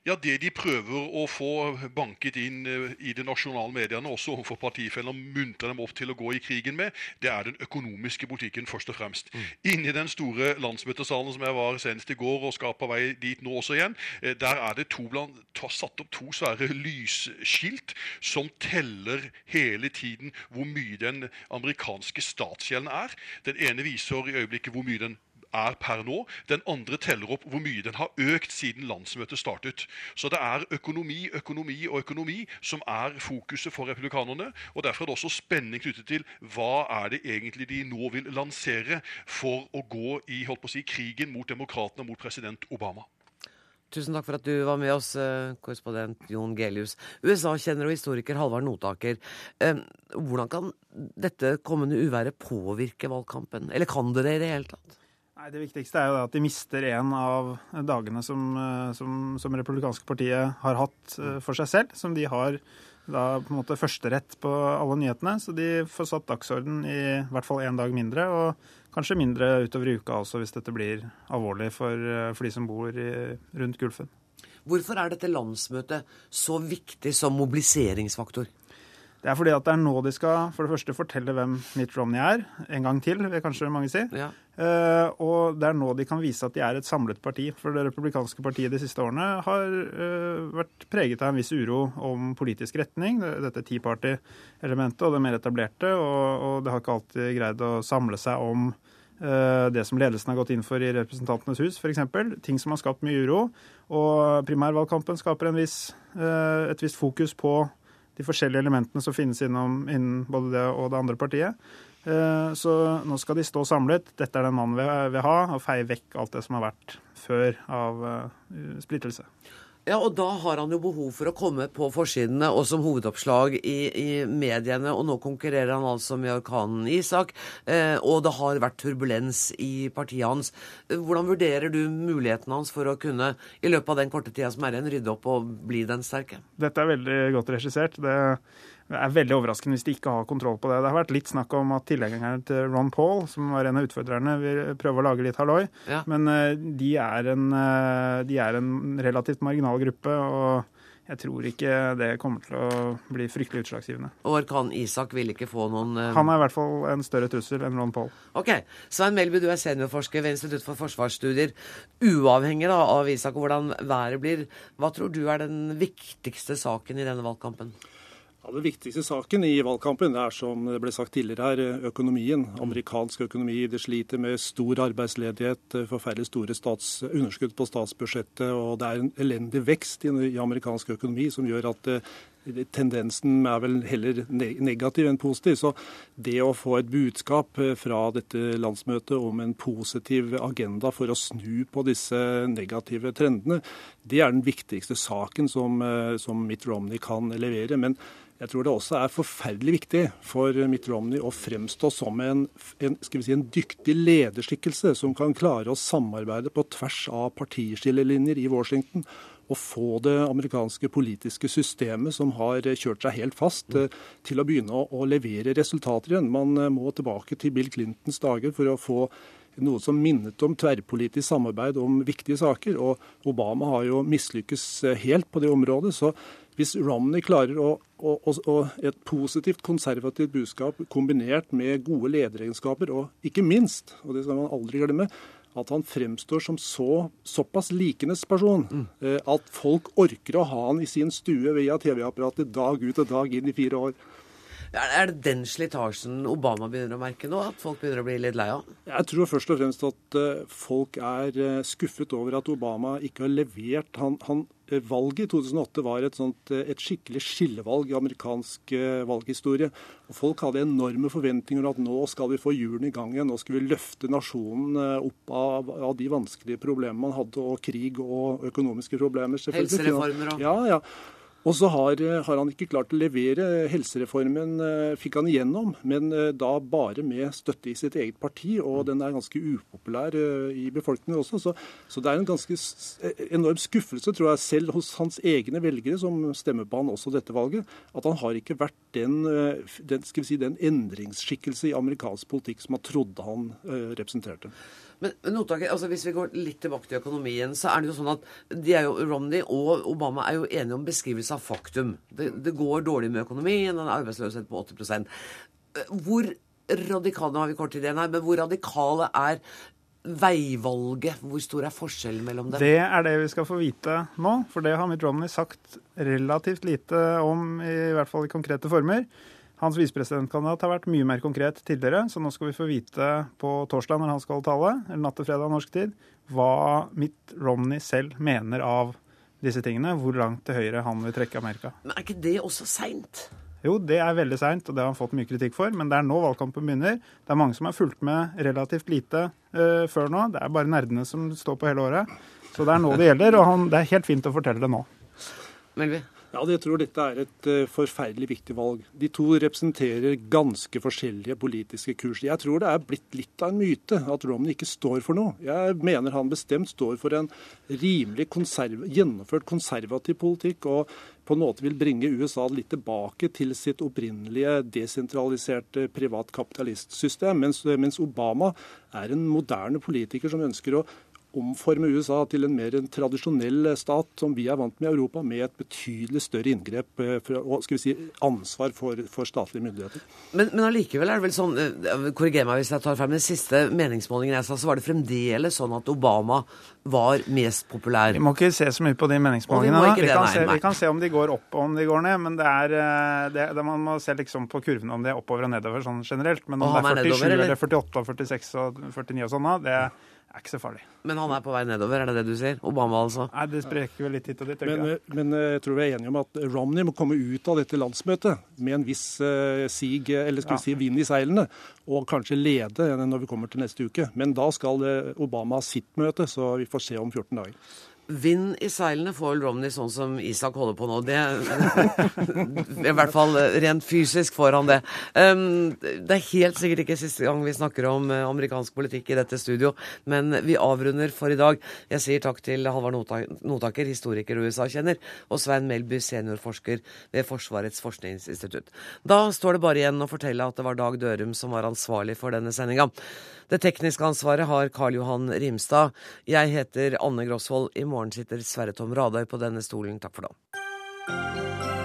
Ja, Det de prøver å få banket inn eh, i de nasjonale mediene, også overfor partifellene, og muntre dem opp til å gå i krigen med, det er den økonomiske politikken først og fremst. Mm. Inni den store landsmøtesalen som jeg var senest i går, og skal på vei dit nå også igjen, eh, der er det to blant, satt opp to svære lysskilt som teller hele tiden hvor mye den amerikanske statsgjelden er. Den ene viser i øyeblikket hvor mye den er per nå. Den andre teller opp hvor mye den har økt siden landsmøtet startet. Så det er økonomi, økonomi og økonomi som er fokuset for republikanerne. og Derfor er det også spenning knyttet til hva er det egentlig de nå vil lansere for å gå i holdt på å si, krigen mot demokratene mot president Obama. Tusen takk for at du var med oss, eh, korrespondent Jon Gelius. USA-kjenner og historiker Halvard Notaker. Eh, hvordan kan dette kommende uværet påvirke valgkampen? Eller kan det det i det hele tatt? Nei, Det viktigste er jo at de mister en av dagene som, eh, som, som republikanske partiet har hatt eh, for seg selv. Som de har da på en måte førsterett på alle nyhetene. Så de får satt dagsorden i hvert fall én dag mindre, og kanskje mindre utover i uka også, hvis dette blir alvorlig for, eh, for de som bor i, rundt Gulfen. Hvorfor er dette landsmøtet så viktig som mobiliseringsfaktor? Det er fordi at det er nå de skal for det første fortelle hvem Mitt Romney er. En gang til, vil kanskje mange si. Ja. Uh, og det er nå de kan vise at de er et samlet parti. For det republikanske partiet de siste årene har uh, vært preget av en viss uro om politisk retning. Dette Tea Party-elementet og det mer etablerte. Og, og, det har ikke alltid greid å samle seg om uh, det som ledelsen har gått inn for i Representantenes hus, f.eks. Ting som har skapt mye uro. Og primærvalgkampen skaper viss, et visst fokus på de forskjellige elementene som finnes innom, innen både det og det andre partiet. Eh, så nå skal de stå samlet. Dette er den mannen vi vil ha, og feie vekk alt det som har vært før av eh, splittelse. Ja, og da har han jo behov for å komme på forsidene og som hovedoppslag i, i mediene. Og nå konkurrerer han altså med orkanen Isak, eh, og det har vært turbulens i partiet hans. Hvordan vurderer du muligheten hans for å kunne, i løpet av den korte tida som er igjen, rydde opp og bli den sterke? Dette er veldig godt regissert. Det det er veldig overraskende hvis de ikke har kontroll på det. Det har vært litt snakk om at tilhengerne til Ron Paul, som var en av utfordrerne, vil prøve å lage litt halloi. Ja. Men de er, en, de er en relativt marginal gruppe. og jeg tror ikke det kommer til å bli fryktelig utslagsgivende. Og orkan Isak vil ikke få noen uh... Han er i hvert fall en større trussel enn Ron Paul. Ok. Svein Melby, du er seniorforsker ved Institutt for forsvarsstudier. Uavhengig da, av Isak og hvordan været blir, hva tror du er den viktigste saken i denne valgkampen? Ja, Den viktigste saken i valgkampen er som det ble sagt tidligere her, økonomien. Amerikansk økonomi. Det sliter med stor arbeidsledighet, forferdelig store stats, underskudd på statsbudsjettet. Og det er en elendig vekst i, i amerikansk økonomi som gjør at eh, tendensen er vel heller negativ enn positiv. Så det å få et budskap eh, fra dette landsmøtet om en positiv agenda for å snu på disse negative trendene, det er den viktigste saken som, eh, som Mitt Romney kan levere. Men jeg tror det også er forferdelig viktig for Mitt Romney å fremstå som en, en, si, en, dyktig lederskikkelse som kan klare å samarbeide på tvers av partiskillelinjer i Washington. Og få det amerikanske politiske systemet, som har kjørt seg helt fast, mm. til å begynne å, å levere resultater igjen. Man eh, må tilbake til Bill Clintons dager for å få noe som minnet om tverrpolitisk samarbeid om viktige saker. Og Obama har jo mislykkes eh, helt på det området. Så hvis Romney klarer å, å, å, et positivt konservativt budskap kombinert med gode lederegenskaper, og ikke minst, og det skal man aldri glemme, at han fremstår som så, såpass likenes person mm. At folk orker å ha han i sin stue via TV-apparatet dag ut og dag inn i fire år. Er det den slitasjen Obama begynner å merke nå? At folk begynner å bli litt lei av? Jeg tror først og fremst at eh, folk er eh, skuffet over at Obama ikke har levert. Han, han Eh, valget i 2008 var et, sånt, et, skikkelig skillevalg i amerikansk valghistorie. Og Folk hadde enorme forventninger om at nå skal vi få hjulene i gang igjen. Nå skal vi løfte nasjonen opp av, av, de vanskelige problemene man hadde, og krig og økonomiske problemer. Helsereformer og Ja, ja. Og så har, har, han ikke klart å levere. Helsereformen uh, fikk han igjennom, men uh, da bare med støtte i sitt eget parti. Og den er ganske upopulær i befolkningen også. Så, så, det er en ganske enorm skuffelse, tror jeg, selv hos hans egne velgere, som stemmer på han også dette valget, at han har ikke vært den, den, si, den endringsskikkelse i amerikansk politikk som han trodde han representerte. Men, men altså Hvis vi går litt tilbake til økonomien, så er det jo sånn at de er jo, Romney og Obama er jo enige om beskrivelse av faktum. Det, det går dårlig med økonomien, en arbeidsløshet på 80 Hvor radikale har vi kort tid igjen her, men hvor radikale er veivalget? Hvor stor er forskjellen mellom dem? Det er det vi skal få vite nå, for det har Mitt Romney sagt relativt lite om, i hvert fall i konkrete former. Hans visepresidentkandidat har vært mye mer konkret tidligere, så nå skal vi få vite på torsdag når han skal tale, eller natt til fredag norsk tid, hva Mitt Romney selv mener av disse tingene. Hvor langt til høyre han vil trekke Amerika. Men er ikke det også seint? Jo, det er veldig seint, og det har han fått mye kritikk for. Men det er nå valgkampen begynner. Det er mange som har fulgt med relativt lite uh, før nå. Det er bare nerdene som står på hele året. Så det er nå det gjelder, og han, det er helt fint å fortelle det nå. Melvi? Ja, Jeg tror dette er et uh, forferdelig viktig valg. De to representerer ganske forskjellige politiske kurs. Jeg tror det er blitt litt av en myte at Romney ikke står for noe. Jeg mener han bestemt står for en rimelig konserv gjennomført konservativ politikk. og på en måte vil bringe USA litt tilbake til sitt opprinnelige desentraliserte privatkapitalistsystem. Mens, mens Obama er en moderne politiker som ønsker å omforme USA til en mer en tradisjonell stat som vi er vant med i Europa, med et betydelig større inngrep eh, og skal vi si, ansvar for, for statlige myndigheter. Men, men allikevel er det vel sånn, eh, korriger meg hvis jeg tar frem den siste meningsmålingen jeg sa, så var det fremdeles sånn at Obama var mest populær. Vi må ikke se så mye på de meningsmålingene. Vi, vi, kan, se, vi kan, se, om de går opp og om de går ned, men det er, eh, det, det man må se liksom på kurvene om de er oppover og nedover sånn generelt. Men om det er 47 nedover, eller 48 og 46 og 49 og sånn, det er ikke så farlig. Men han er på vei nedover, er det det du sier? Obama, altså? Nei, det spreker vel litt hit og dit. Men, jeg. Eh, men eh, jeg tror vi er enige om at Romney må komme ut av dette landsmøtet med en viss uh, sig, eller skal vi ja. si vind i seilene, og kanskje lede når vi kommer til neste uke. Men da skal Obama ha sitt møte, så vi får se om 14 dager. Vind i seilene får Romney sånn som Isak holder på nå. Det, I hvert fall rent fysisk får han det. Um, det er helt sikkert ikke siste gang vi snakker om uh, amerikansk politikk i dette studio, men vi avrunder for i dag. Jeg sier takk til Halvard Notaker, historiker og USA-kjenner, og Svein Melby, seniorforsker ved Forsvarets forskningsinstitutt. Da står det bare igjen å fortelle at det var Dag Dørum som var ansvarlig for denne sendinga. Det tekniske ansvaret har Karl Johan Rimstad. Jeg heter Anne Grosvold. I sitter Sverre Tom Radøy på denne stolen. Takk for da.